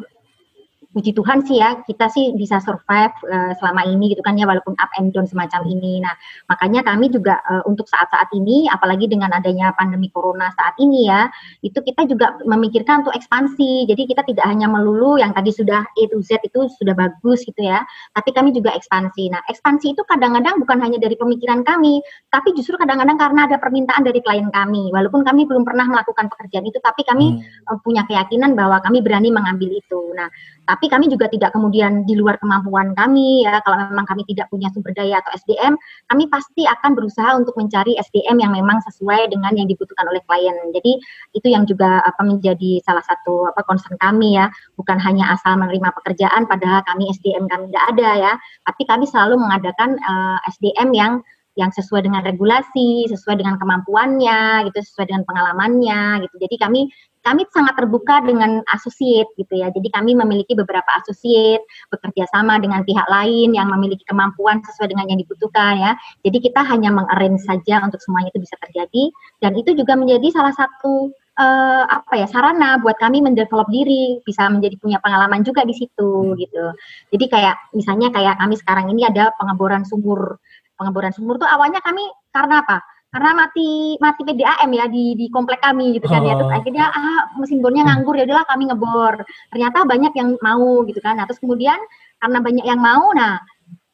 puji Tuhan sih ya kita sih bisa survive uh, selama ini gitu kan ya walaupun up and down semacam ini. Nah makanya kami juga uh, untuk saat-saat ini apalagi dengan adanya pandemi corona saat ini ya itu kita juga memikirkan untuk ekspansi. Jadi kita tidak hanya melulu yang tadi sudah A to Z itu sudah bagus gitu ya, tapi kami juga ekspansi. Nah ekspansi itu kadang-kadang bukan hanya dari pemikiran kami, tapi justru kadang-kadang karena ada permintaan dari klien kami. Walaupun kami belum pernah melakukan pekerjaan itu, tapi kami hmm. punya keyakinan bahwa kami berani mengambil itu. Nah Tapi kami juga tidak kemudian di luar kemampuan kami ya. Kalau memang kami tidak punya sumber daya atau SDM, kami pasti akan berusaha untuk mencari SDM yang memang sesuai dengan yang dibutuhkan oleh klien. Jadi itu yang juga apa menjadi salah satu apa concern kami ya. Bukan hanya asal menerima pekerjaan padahal kami SDM kami tidak ada ya. Tapi kami selalu mengadakan uh, eh, SDM yang yang sesuai dengan regulasi, sesuai dengan kemampuannya, gitu, sesuai dengan pengalamannya, gitu. Jadi kami kami sangat terbuka dengan associate gitu ya. Jadi kami memiliki beberapa associate bekerja sama dengan pihak lain yang memiliki kemampuan sesuai dengan yang dibutuhkan ya. Jadi kita hanya mengarrange saja untuk semuanya itu bisa terjadi dan itu juga menjadi salah satu uh, apa ya sarana buat kami mendevelop diri, bisa menjadi punya pengalaman juga di situ gitu. Jadi kayak misalnya kayak kami sekarang ini ada pengeboran sumur. Pengeboran sumur tuh awalnya kami karena apa? karena mati mati PDAM ya di di komplek kami gitu kan oh. ya terus oh. akhirnya ah mesin bornya nganggur ya udahlah kami ngebor ternyata banyak yang mau gitu kan nah terus kemudian karena banyak yang mau nah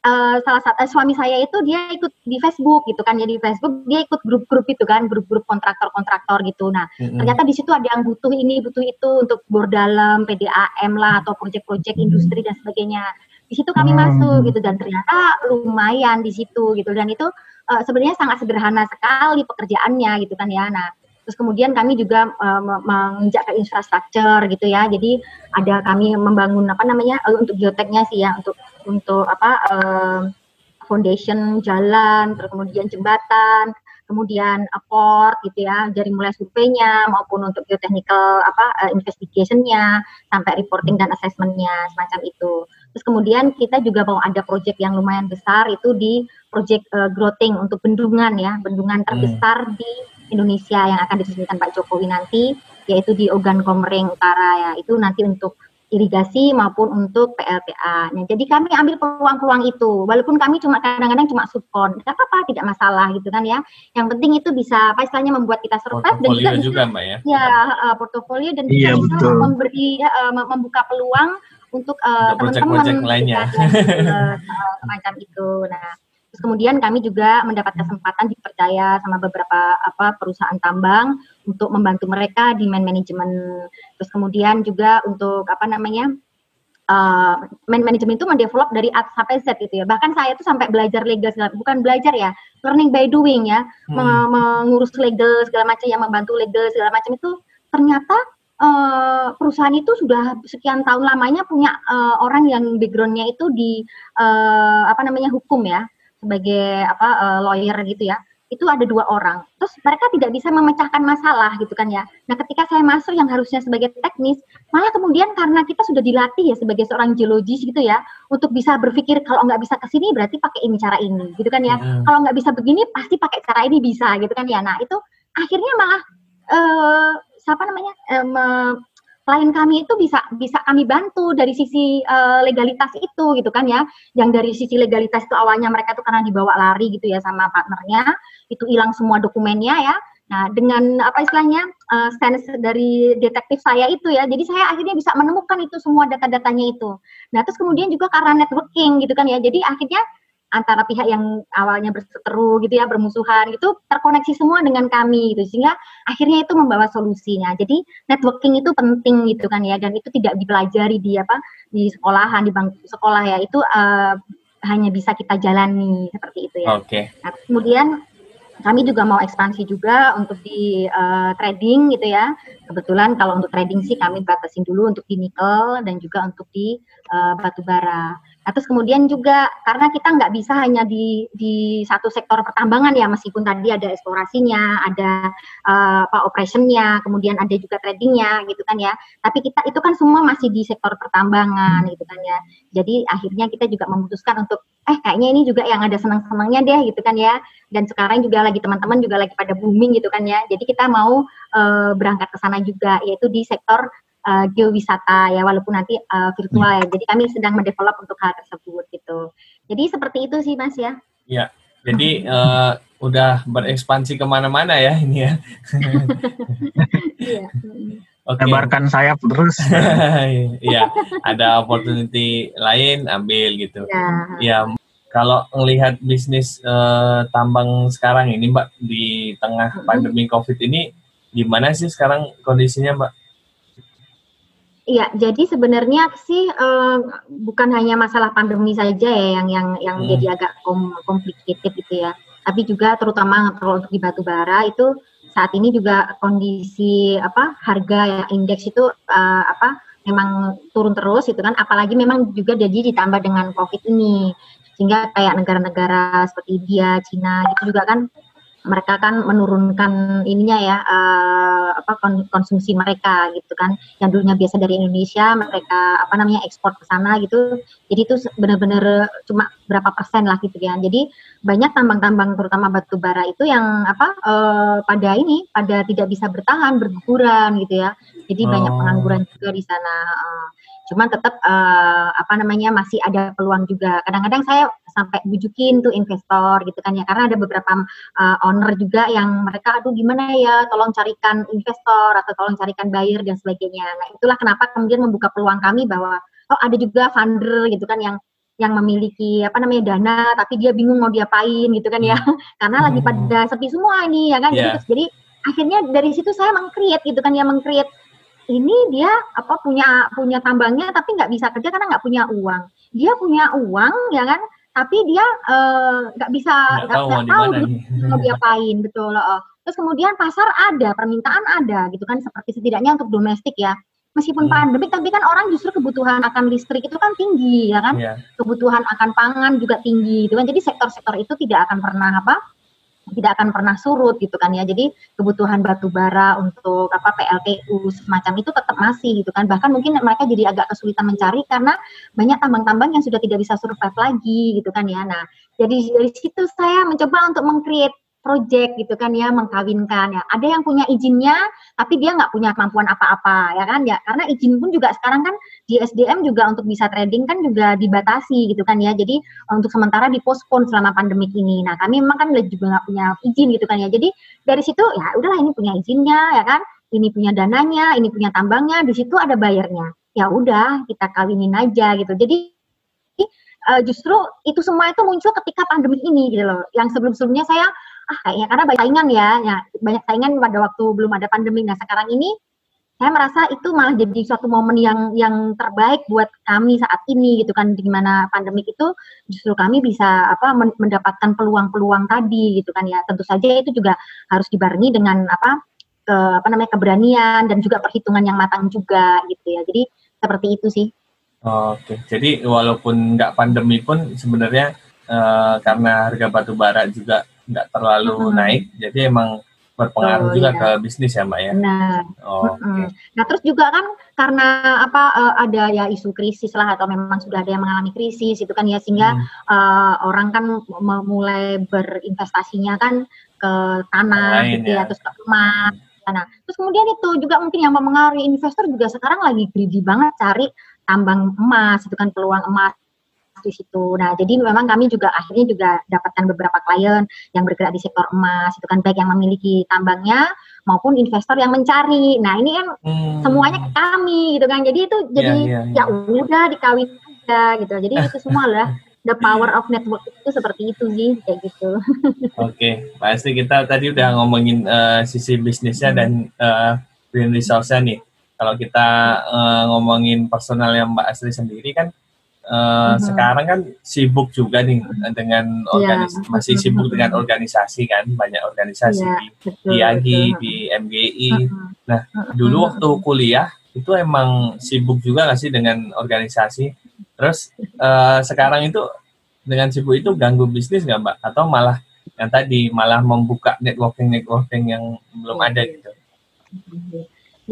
uh, salah satu uh, suami saya itu dia ikut di Facebook gitu kan ya di Facebook dia ikut grup-grup itu kan grup-grup kontraktor-kontraktor gitu nah mm-hmm. ternyata di situ ada yang butuh ini butuh itu untuk bor dalam PDAM lah atau proyek-proyek mm-hmm. industri dan sebagainya di situ kami mm-hmm. masuk gitu dan ternyata lumayan di situ gitu dan itu uh, sebenarnya sangat sederhana sekali pekerjaannya gitu kan ya. Nah, terus kemudian kami juga uh, menginjak ke infrastruktur gitu ya. Jadi ada kami membangun apa namanya uh, untuk geoteknya sih ya untuk untuk apa uh, foundation jalan, terus kemudian jembatan, kemudian port gitu ya, dari mulai surveinya maupun untuk geotechnical apa uh, investigationnya sampai reporting dan assessmentnya semacam itu. Terus kemudian kita juga mau ada proyek yang lumayan besar itu di proyek uh, growing untuk bendungan ya, bendungan hmm. terbesar hmm. di Indonesia yang akan diresmikan Pak Jokowi nanti, yaitu di Ogan Komering Utara ya. Itu nanti untuk irigasi maupun untuk PLTA. Nah, jadi kami ambil peluang-peluang itu, walaupun kami cuma kadang-kadang cuma support, tidak apa-apa, tidak masalah gitu kan ya. Yang penting itu bisa apa istilahnya membuat kita survive dan juga, juga Mbak ya. Ya, uh, portofolio dan iya, bisa betul. memberi uh, membuka peluang untuk uh, teman-teman lainnya. uh, semacam itu. Nah, kemudian kami juga mendapat kesempatan dipercaya sama beberapa apa perusahaan tambang untuk membantu mereka di man manajemen. Terus kemudian juga untuk apa namanya uh, man manajemen itu mendevelop dari A sampai Z gitu ya. Bahkan saya itu sampai belajar legal segala, bukan belajar ya, learning by doing ya, hmm. mengurus legal segala macam yang membantu legal segala macam itu ternyata uh, perusahaan itu sudah sekian tahun lamanya punya uh, orang yang backgroundnya itu di uh, apa namanya hukum ya sebagai apa uh, lawyer gitu ya itu ada dua orang. Terus mereka tidak bisa memecahkan masalah gitu kan ya. Nah ketika saya masuk yang harusnya sebagai teknis malah kemudian karena kita sudah dilatih ya sebagai seorang geologis gitu ya untuk bisa berpikir kalau nggak bisa ke sini berarti pakai ini cara ini gitu kan ya. Hmm. kalau nggak bisa begini pasti pakai cara ini bisa gitu kan ya. Nah itu akhirnya malah uh, siapa namanya uh, klien kami itu bisa bisa kami bantu dari sisi uh, legalitas itu gitu kan ya. Yang dari sisi legalitas itu awalnya mereka tuh karena dibawa lari gitu ya sama partnernya. Itu hilang semua dokumennya ya. Nah dengan apa istilahnya uh, sense dari detektif saya itu ya. Jadi saya akhirnya bisa menemukan itu semua data-datanya itu. Nah terus kemudian juga karena networking gitu kan ya. Jadi akhirnya antara pihak yang awalnya berseteru gitu ya bermusuhan itu terkoneksi semua dengan kami gitu sehingga akhirnya itu membawa solusinya jadi networking itu penting gitu kan ya dan itu tidak dipelajari di apa di sekolahan di bangku sekolah ya itu uh, hanya bisa kita jalani seperti itu ya. Oke. Okay. Nah, kemudian kami juga mau ekspansi juga untuk di uh, trading gitu ya. Kebetulan kalau untuk trading sih kami batasin dulu untuk di nikel dan juga untuk di uh, batu bara. Nah, terus kemudian juga karena kita nggak bisa hanya di di satu sektor pertambangan ya, meskipun tadi ada eksplorasinya, ada uh, apa operationnya, kemudian ada juga tradingnya gitu kan ya. Tapi kita itu kan semua masih di sektor pertambangan gitu kan ya. Jadi akhirnya kita juga memutuskan untuk eh kayaknya ini juga yang ada senang-senangnya deh gitu kan ya. Dan sekarang juga lagi teman-teman juga lagi pada booming gitu kan ya. Jadi kita mau uh, berangkat ke sana juga yaitu di sektor uh, geowisata ya walaupun nanti uh, virtual ya. Jadi kami sedang mendevelop untuk hal tersebut gitu. Jadi seperti itu sih Mas ya. Ya. Jadi uh, udah berekspansi ke mana-mana ya ini ya. <laughs> Iya. Okay. Lebarkan sayap terus. <laughs> Iya, ada opportunity lain ambil gitu. Ya. ya kalau melihat bisnis uh, tambang sekarang ini Mbak di tengah pandemi Covid ini gimana sih sekarang kondisinya Mbak? Iya, jadi sebenarnya sih uh, bukan hanya masalah pandemi saja ya yang yang yang hmm. jadi agak kom complicated gitu ya. Tapi juga terutama kalau untuk di batu bara itu saat ini juga kondisi apa harga ya indeks itu uh, apa memang turun terus itu kan apalagi memang juga jadi ditambah dengan covid ini sehingga kayak negara-negara seperti India, Cina gitu juga kan mereka kan menurunkan ininya ya uh, apa konsumsi mereka gitu kan. Yang dulunya biasa dari Indonesia mereka apa namanya ekspor ke sana gitu. Jadi itu benar-benar cuma berapa persen lah gitu kan. Jadi banyak tambang-tambang terutama batu bara itu yang apa uh, pada ini pada tidak bisa bertahan berguguran gitu ya. Jadi oh. banyak pengangguran juga di sana uh, cuman tetap uh, apa namanya masih ada peluang juga. Kadang-kadang saya sampai bujukin tuh investor gitu kan ya karena ada beberapa uh, owner juga yang mereka aduh gimana ya tolong carikan investor atau tolong carikan buyer dan sebagainya. Nah, itulah kenapa kemudian membuka peluang kami bahwa oh ada juga funder gitu kan yang yang memiliki apa namanya dana tapi dia bingung mau diapain gitu kan ya hmm. <laughs> karena lagi hmm. pada sepi semua ini ya kan yeah. jadi, jadi akhirnya dari situ saya mengcreate gitu kan ya mengcreate ini dia apa punya punya tambangnya tapi nggak bisa kerja karena nggak punya uang. Dia punya uang ya kan, tapi dia eh, nggak uh, bisa nggak tahu, tahu <laughs> mau diapain betul. Uh. Terus kemudian pasar ada, permintaan ada gitu kan seperti setidaknya untuk domestik ya. Meskipun hmm. pandemi tapi kan orang justru kebutuhan akan listrik itu kan tinggi ya kan. Yeah. Kebutuhan akan pangan juga tinggi gitu kan. Jadi sektor-sektor itu tidak akan pernah apa tidak akan pernah surut gitu kan ya. Jadi kebutuhan batu bara untuk apa PLTU semacam itu tetap masih gitu kan. Bahkan mungkin mereka jadi agak kesulitan mencari karena banyak tambang-tambang yang sudah tidak bisa survive lagi gitu kan ya. Nah, jadi dari situ saya mencoba untuk mengcreate project gitu kan ya mengkawinkan ya. Ada yang punya izinnya tapi dia nggak punya kemampuan apa-apa ya kan? Ya karena izin pun juga sekarang kan di SDM juga untuk bisa trading kan juga dibatasi gitu kan ya. Jadi untuk sementara dipospon selama pandemik ini. Nah kami memang kan juga nggak punya izin gitu kan ya. Jadi dari situ ya udahlah ini punya izinnya ya kan? Ini punya dananya ini punya tambangnya di situ ada bayarnya. Ya udah kita kawinin aja gitu. Jadi uh, justru itu semua itu muncul ketika pandemi ini gitu loh. Yang sebelum-sebelumnya saya ah kayaknya karena banyak saingan ya, ya banyak saingan pada waktu belum ada pandemi. Nah sekarang ini saya merasa itu malah jadi suatu momen yang yang terbaik buat kami saat ini gitu kan. Di mana pandemik itu justru kami bisa apa mendapatkan peluang-peluang tadi gitu kan ya. Tentu saja itu juga harus dibarengi dengan apa ke apa namanya keberanian dan juga perhitungan yang matang juga gitu ya. Jadi seperti itu sih. Oke. Jadi walaupun nggak pandemi pun sebenarnya uh, karena harga batu bara juga nggak terlalu hmm. naik jadi emang berpengaruh oh, juga iya. ke bisnis ya mbak ya. Nah, oh, okay. nah terus juga kan karena apa uh, ada ya isu krisis lah atau memang sudah ada yang mengalami krisis itu kan ya sehingga hmm. uh, orang kan memulai berinvestasinya kan ke tanah Lain, gitu ya, ya terus ke emas. Nah, terus kemudian itu juga mungkin yang mempengaruhi investor juga sekarang lagi greedy banget cari tambang emas itu kan peluang emas di situ. Nah, jadi memang kami juga akhirnya juga dapatkan beberapa klien yang bergerak di sektor emas, itu kan baik yang memiliki tambangnya maupun investor yang mencari. Nah, ini kan hmm. semuanya ke kami gitu kan. Jadi itu iya, jadi yeah, yeah, yeah. ya udah dikawin aja gitu. Jadi itu semua lah the power of network itu seperti itu sih kayak gitu. <laughs> Oke, okay. pasti kita tadi udah ngomongin uh, sisi bisnisnya hmm. dan uh, green resource nih. Kalau kita uh, ngomongin personal yang Mbak Asri sendiri kan Uh, hmm. sekarang kan sibuk juga nih dengan iya, organis ya, masih sibuk dengan organisasi kan banyak organisasi ya, di betul, IAGI betul. di MGI. Uh-huh. Nah uh-huh. dulu waktu kuliah itu emang sibuk juga nggak sih dengan organisasi. Terus uh, sekarang itu dengan sibuk itu ganggu bisnis nggak mbak? Atau malah yang tadi malah membuka networking networking yang belum ada gitu?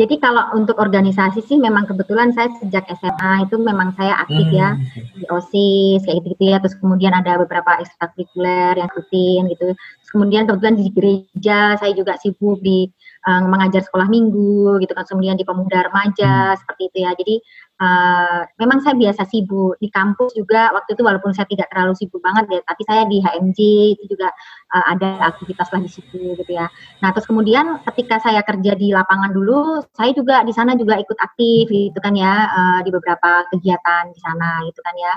Jadi kalau untuk organisasi sih memang kebetulan saya sejak SMA itu memang saya aktif ya hmm. di OSIS kayak gitu, gitu ya. Terus kemudian ada beberapa ekstrakurikuler yang rutin gitu. Terus kemudian kebetulan di gereja saya juga sibuk di uh, mengajar sekolah minggu gitu kan. Kemudian di pemuda remaja hmm. seperti itu ya. Jadi uh, memang saya biasa sibuk di kampus juga waktu itu walaupun saya tidak terlalu sibuk banget ya. Tapi saya di HMJ itu juga uh, ada aktivitas lah di situ gitu ya. Nah terus kemudian ketika saya kerja di lapangan dulu, saya juga di sana juga ikut aktif gitu kan ya uh, di beberapa kegiatan di sana gitu kan ya.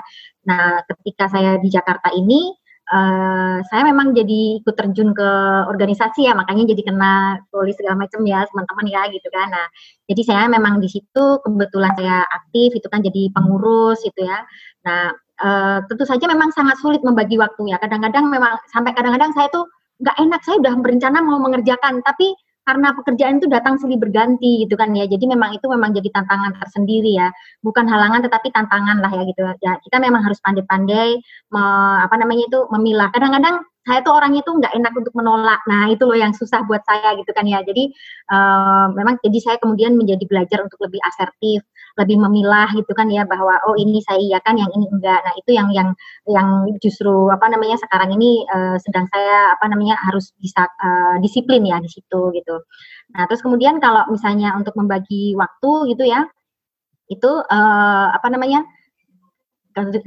Nah ketika saya di Jakarta ini uh, saya memang jadi ikut terjun ke organisasi ya, makanya jadi kena tulis segala macam ya teman-teman ya gitu kan. Nah, jadi saya memang di situ kebetulan saya aktif itu kan jadi pengurus itu ya. Nah, uh, tentu saja memang sangat sulit membagi waktu ya. Kadang-kadang memang sampai kadang-kadang saya tuh nggak enak saya udah berencana mau mengerjakan tapi karena pekerjaan itu datang silih berganti gitu kan ya. Jadi memang itu memang jadi tantangan tersendiri ya. Bukan halangan tetapi tantangan lah ya gitu. Ya kita memang harus pandai-pandai apa namanya itu memilah. Kadang-kadang saya tuh orangnya tuh nggak enak untuk menolak. Nah itu loh yang susah buat saya gitu kan ya. Jadi uh, memang jadi saya kemudian menjadi belajar untuk lebih asertif, lebih memilah gitu kan ya bahwa oh ini saya iya kan, yang ini enggak. Nah itu yang yang yang justru apa namanya sekarang ini uh, sedang saya apa namanya harus bisa uh, disiplin ya di situ gitu. Nah terus kemudian kalau misalnya untuk membagi waktu gitu ya itu uh, apa namanya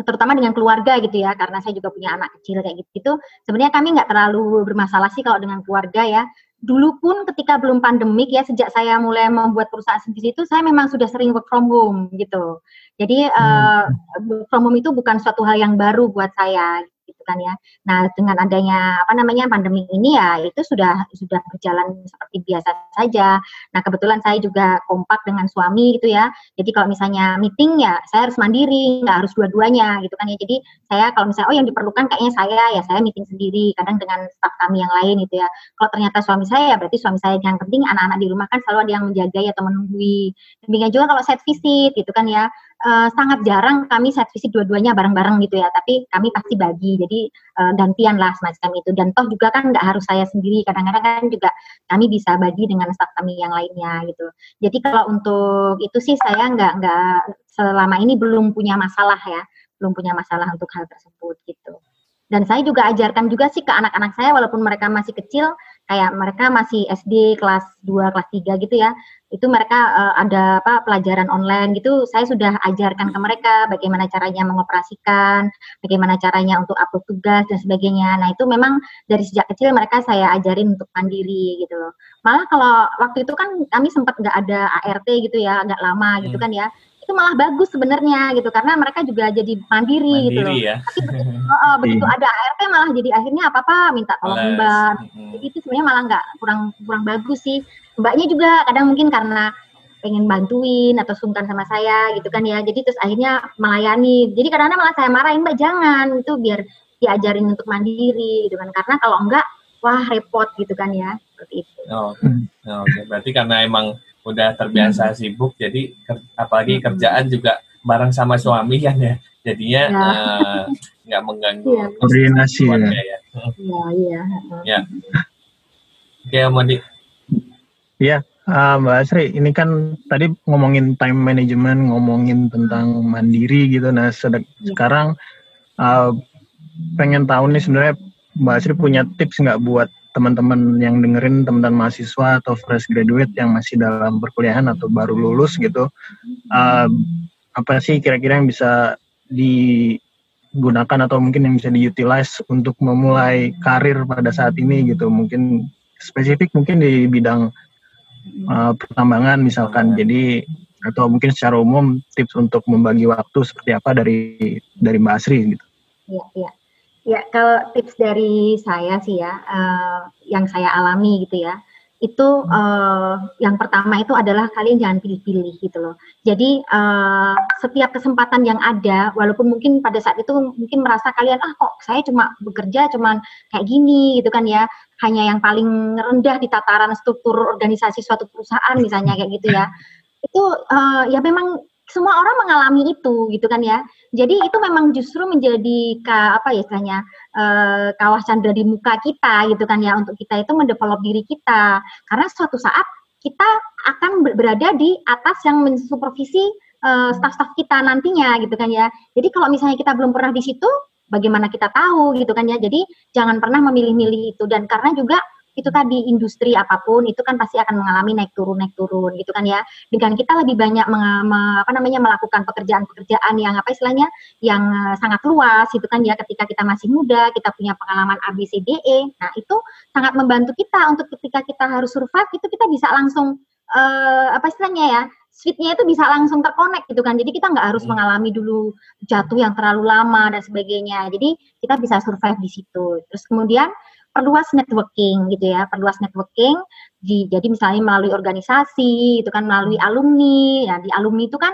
terutama dengan keluarga gitu ya karena saya juga punya anak kecil kayak gitu itu sebenarnya kami nggak terlalu bermasalah sih kalau dengan keluarga ya. Dulu pun ketika belum pandemik ya sejak saya mulai membuat perusahaan sendiri itu saya memang sudah sering work from home gitu. Jadi hmm. uh, work from home itu bukan suatu hal yang baru buat saya. gitu kan ya. Nah, dengan adanya apa namanya pandemi ini ya itu sudah sudah berjalan seperti biasa saja. Nah, kebetulan saya juga kompak dengan suami gitu ya. Jadi kalau misalnya meeting ya saya harus mandiri, nggak harus dua-duanya gitu kan ya. Jadi saya kalau misalnya oh yang diperlukan kayaknya saya ya saya meeting sendiri, kadang dengan staf kami yang lain gitu ya. Kalau ternyata suami saya ya berarti suami saya yang penting anak-anak di rumah kan selalu ada yang menjaga atau menunggui. Demikian juga kalau set visit gitu kan ya uh, sangat jarang kami set visit dua-duanya bareng-bareng gitu ya, tapi kami pasti bagi, jadi uh, gantian lah semacam itu. Dan toh juga kan nggak harus saya sendiri, kadang-kadang kan juga kami bisa bagi dengan staf kami yang lainnya gitu. Jadi kalau untuk itu sih saya nggak nggak selama ini belum punya masalah ya, belum punya masalah untuk hal tersebut gitu. Dan saya juga ajarkan juga sih ke anak-anak saya walaupun mereka masih kecil, kayak mereka masih SD kelas 2, kelas 3 gitu ya itu mereka uh, ada apa pelajaran online gitu. Saya sudah ajarkan ke mereka bagaimana caranya mengoperasikan bagaimana caranya untuk upload tugas dan sebagainya. Nah itu memang dari sejak kecil mereka saya ajarin untuk mandiri gitu loh. Malah kalau waktu itu kan kami sempat nggak ada ART gitu ya agak lama gitu hmm. kan ya itu malah bagus sebenarnya gitu karena mereka juga jadi mandiri, gitu mandiri gitu loh. Ya? Tapi begitu, uh, begitu iya. ada ART malah jadi akhirnya apa apa minta tolong mbak. Hmm. Itu sebenarnya malah nggak kurang kurang bagus sih mbaknya juga kadang mungkin karena pengen bantuin atau sungkan sama saya gitu kan ya jadi terus akhirnya melayani jadi kadang-kadang malah saya marahin mbak jangan itu biar diajarin untuk mandiri gitu kan karena kalau enggak wah repot gitu kan ya seperti itu oh, oke okay. berarti karena emang udah terbiasa hmm. sibuk jadi apalagi hmm. kerjaan juga bareng sama suami <laughs> kan ya jadinya ya. uh, nggak mengganggu ya. koordinasi ya. ya. Iya, iya. Ya. Oke, Modi. Iya, uh, Mbak Asri, ini kan tadi ngomongin time management, ngomongin tentang mandiri gitu. Nah, sedek, ya. sekarang uh, pengen tahu nih sebenarnya Mbak Asri punya tips nggak buat teman-teman yang dengerin teman-teman mahasiswa atau fresh graduate yang masih dalam perkuliahan atau baru lulus gitu uh, apa sih kira-kira yang bisa digunakan atau mungkin yang bisa diutilize untuk memulai karir pada saat ini gitu mungkin spesifik mungkin di bidang uh, pertambangan misalkan. Jadi atau mungkin secara umum tips untuk membagi waktu seperti apa dari dari Mbak Asri gitu. Iya, iya. Ya, kalau tips dari saya sih ya, uh, yang saya alami gitu ya, itu uh, yang pertama itu adalah kalian jangan pilih-pilih gitu loh. Jadi uh, setiap kesempatan yang ada, walaupun mungkin pada saat itu mungkin merasa kalian ah kok saya cuma bekerja cuman kayak gini gitu kan ya, hanya yang paling rendah di tataran struktur organisasi suatu perusahaan misalnya kayak gitu ya itu uh, ya memang semua orang mengalami itu gitu kan ya. Jadi itu memang justru menjadi ka, apa ya istilahnya uh, kawah candra di muka kita gitu kan ya untuk kita itu mendevelop diri kita. Karena suatu saat kita akan berada di atas yang mensupervisi uh, staff-staff kita nantinya gitu kan ya. Jadi kalau misalnya kita belum pernah di situ bagaimana kita tahu gitu kan ya. Jadi jangan pernah memilih-milih itu. Dan karena juga itu tadi industri apa pun itu kan pasti akan mengalami naik turun naik turun gitu kan ya dengan kita lebih banyak meng, apa namanya melakukan pekerjaan-pekerjaan yang apa istilahnya yang uh, sangat luas itu kan ya ketika kita masih muda kita punya pengalaman ABCDE nah itu sangat membantu kita untuk ketika kita harus survive itu kita bisa langsung uh, apa istilahnya ya switchnya itu bisa langsung terkonek gitu kan. Jadi kita nggak harus hmm. mengalami dulu jatuh yang terlalu lama dan sebagainya. Jadi kita bisa survive di situ. Terus kemudian perluas networking gitu ya, perluas networking. Di, jadi misalnya melalui organisasi, itu kan melalui alumni. Ya di alumni itu kan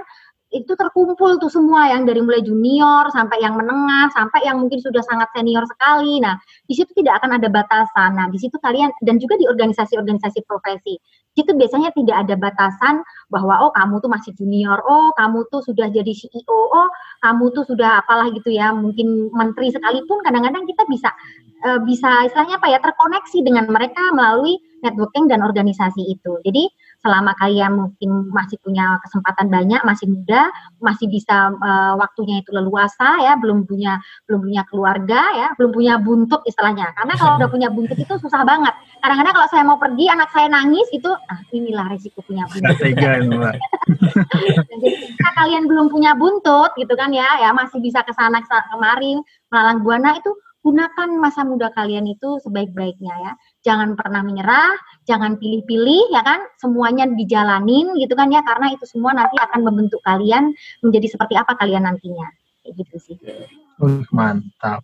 itu terkumpul tuh semua yang dari mulai junior sampai yang menengah sampai yang mungkin sudah sangat senior sekali. Nah, di situ tidak akan ada batasan. Nah, di situ kalian dan juga di organisasi-organisasi profesi. Di situ biasanya tidak ada batasan bahwa oh kamu tuh masih junior, oh kamu tuh sudah jadi CEO, oh kamu tuh sudah apalah gitu ya, mungkin menteri sekalipun kadang-kadang kita bisa uh, bisa istilahnya apa ya terkoneksi dengan mereka melalui networking dan organisasi itu. Jadi selama kalian mungkin masih punya kesempatan banyak, masih muda, masih bisa uh, waktunya itu leluasa ya, belum punya belum punya keluarga ya, belum punya buntut istilahnya. Karena kalau udah punya buntut itu susah banget. Kadang-kadang kalau saya mau pergi anak saya nangis itu ah inilah resiko punya buntut. <laughs> Jadi jika kalian belum punya buntut gitu kan ya, ya masih bisa ke sana kemari melalang buana itu gunakan masa muda kalian itu sebaik-baiknya ya. Jangan pernah menyerah, jangan pilih-pilih ya kan, semuanya dijalanin gitu kan ya karena itu semua nanti akan membentuk kalian menjadi seperti apa kalian nantinya. Kayak gitu sih. Uh, mantap.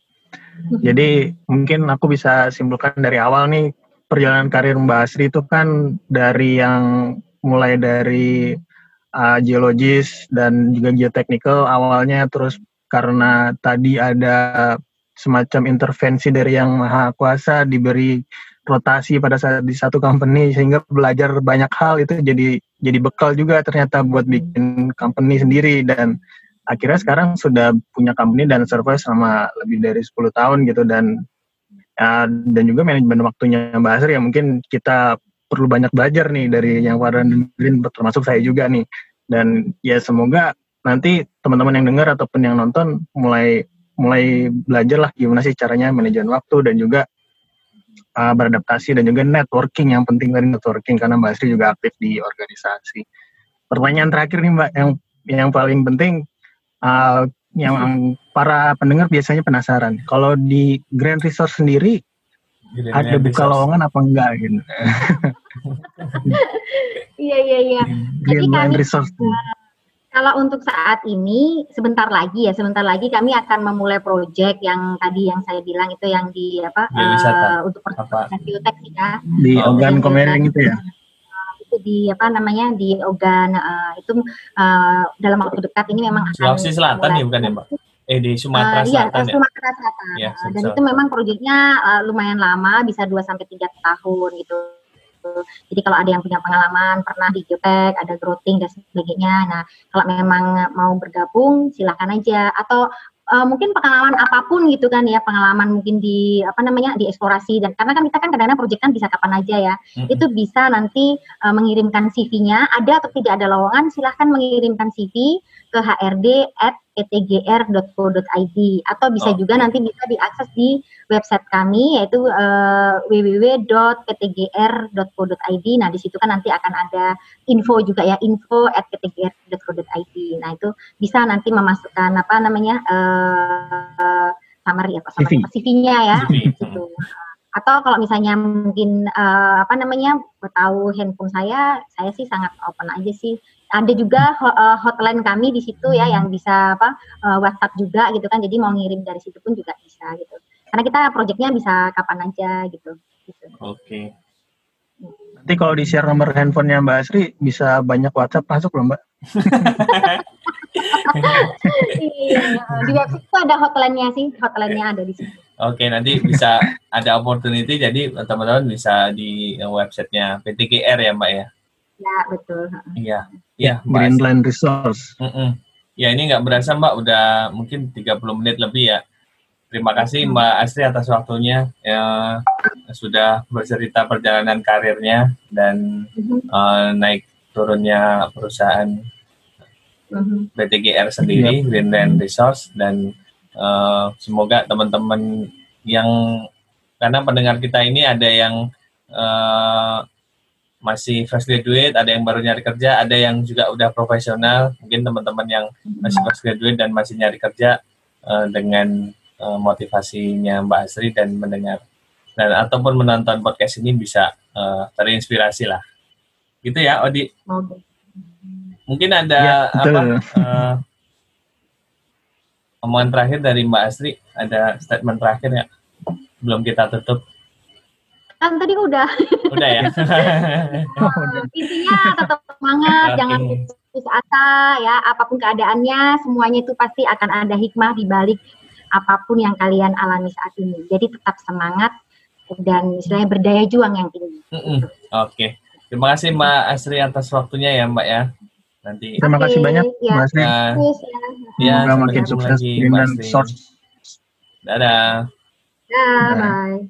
Jadi mungkin aku bisa simpulkan dari awal nih perjalanan karir Mbak Asri itu kan dari yang mulai dari uh, geologis dan juga geotechnical awalnya terus karena tadi ada semacam intervensi dari yang maha kuasa diberi rotasi pada saat di satu company sehingga belajar banyak hal. Itu jadi jadi bekal juga ternyata buat bikin company sendiri. Dan akhirnya sekarang sudah punya company dan survive selama lebih dari 10 tahun gitu. Dan ya, dan juga manajemen waktunya Mbak Asri ya mungkin kita perlu banyak belajar nih dari yang para dengerin termasuk saya juga nih. Dan ya semoga nanti teman-teman yang dengar ataupun yang nonton mulai mulai belajar lah gimana sih caranya manajemen waktu dan juga uh, beradaptasi dan juga networking yang penting dari networking karena Mbak Sri juga aktif di organisasi. Pertanyaan terakhir nih Mbak yang yang paling penting uh, yang para pendengar biasanya penasaran. Kalau di Grand Resort sendiri Grand ada buka lowongan apa enggak gitu? <laughs> Iya iya iya. Jadi Grand kami Resort. Kalau untuk saat ini, sebentar lagi ya, sebentar lagi kami akan memulai proyek yang tadi yang saya bilang itu yang di apa uh, untuk persiapan biotek ya. Di oh, organ komering itu ya. Itu di apa namanya di organ uh, itu uh, dalam waktu dekat ini memang Sulawesi Selatan ya bukan ya Mbak? Eh di Sumatera uh, Selatan iya, ya. Sumatera Selatan. Ya, Dan itu memang proyeknya uh, lumayan lama, bisa 2 sampai tiga tahun gitu jadi kalau ada yang punya pengalaman pernah di geotek, ada growing dan sebagainya. Nah, kalau memang mau bergabung silahkan aja atau uh, mungkin pengalaman apa pun gitu kan ya pengalaman mungkin di apa namanya di eksplorasi dan karena kan kita kan kadang-kadang proyek kan bisa kapan aja ya mm-hmm. itu bisa nanti uh, mengirimkan CV-nya ada atau tidak ada lowongan silahkan mengirimkan CV ke hrd at etgr.co.id atau bisa oh. juga nanti bisa diakses di website kami yaitu uh, www.ptgr.co.id. Nah, di situ kan nanti akan ada info juga ya info at ptgr.co.id. Nah, itu bisa nanti memasukkan apa namanya uh, summary apa summary CV-nya ya gitu. Atau kalau misalnya mungkin uh, apa namanya tahu handphone saya, saya sih sangat open aja sih ada juga uh, hotline kami di situ ya yang bisa apa uh, WhatsApp juga gitu kan jadi mau ngirim dari situ pun juga bisa gitu karena kita proyeknya bisa kapan aja gitu, gitu. oke okay. nanti kalau di share nomor handphonenya Mbak Asri bisa banyak WhatsApp masuk loh Mbak <laughs> iya di website itu ada hotline-nya sih hotline-nya ada di situ Oke, okay, nanti bisa ada opportunity jadi teman-teman bisa di websitenya PTGR ya Mbak ya. Ya, betul. Iya. Iya, Greenland Resource. Mm -mm. Ya, ini nggak berasa Mbak, udah mungkin 30 menit lebih ya. Terima kasih Mbak Astri atas waktunya ya, sudah bercerita perjalanan karirnya dan uh, naik turunnya perusahaan BTGR sendiri, yep. Greenland Resource dan uh, semoga teman-teman yang karena pendengar kita ini ada yang uh, masih fresh graduate, ada yang baru nyari kerja, ada yang juga udah profesional. Mungkin teman-teman yang masih fresh graduate dan masih nyari kerja uh, dengan uh, motivasinya Mbak Asri dan mendengar dan ataupun menonton podcast ini bisa uh, terinspirasi lah. Gitu ya, Odi. Mungkin ada Ya, apa? eh, omongan terakhir dari Mbak Asri, ada statement terakhir ya? Belum kita tutup. Kan tadi udah. Udah ya. Eh, <laughs> intinya tetap semangat, Oke. jangan putus asa ya. Apa pun keadaannya, semuanya itu pasti akan ada hikmah di balik apa pun yang kalian alami saat ini. Jadi tetap semangat dan istilahnya berdaya juang yang tinggi. Oke. Terima kasih Mbak Asri atas waktunya ya Mbak ya. Nanti Terima kasih banyak, ya. Mas Ri. Nah, ya. ya, Semoga makin sukses Mbak dan Asri. Source. Dadah. Nah. bye.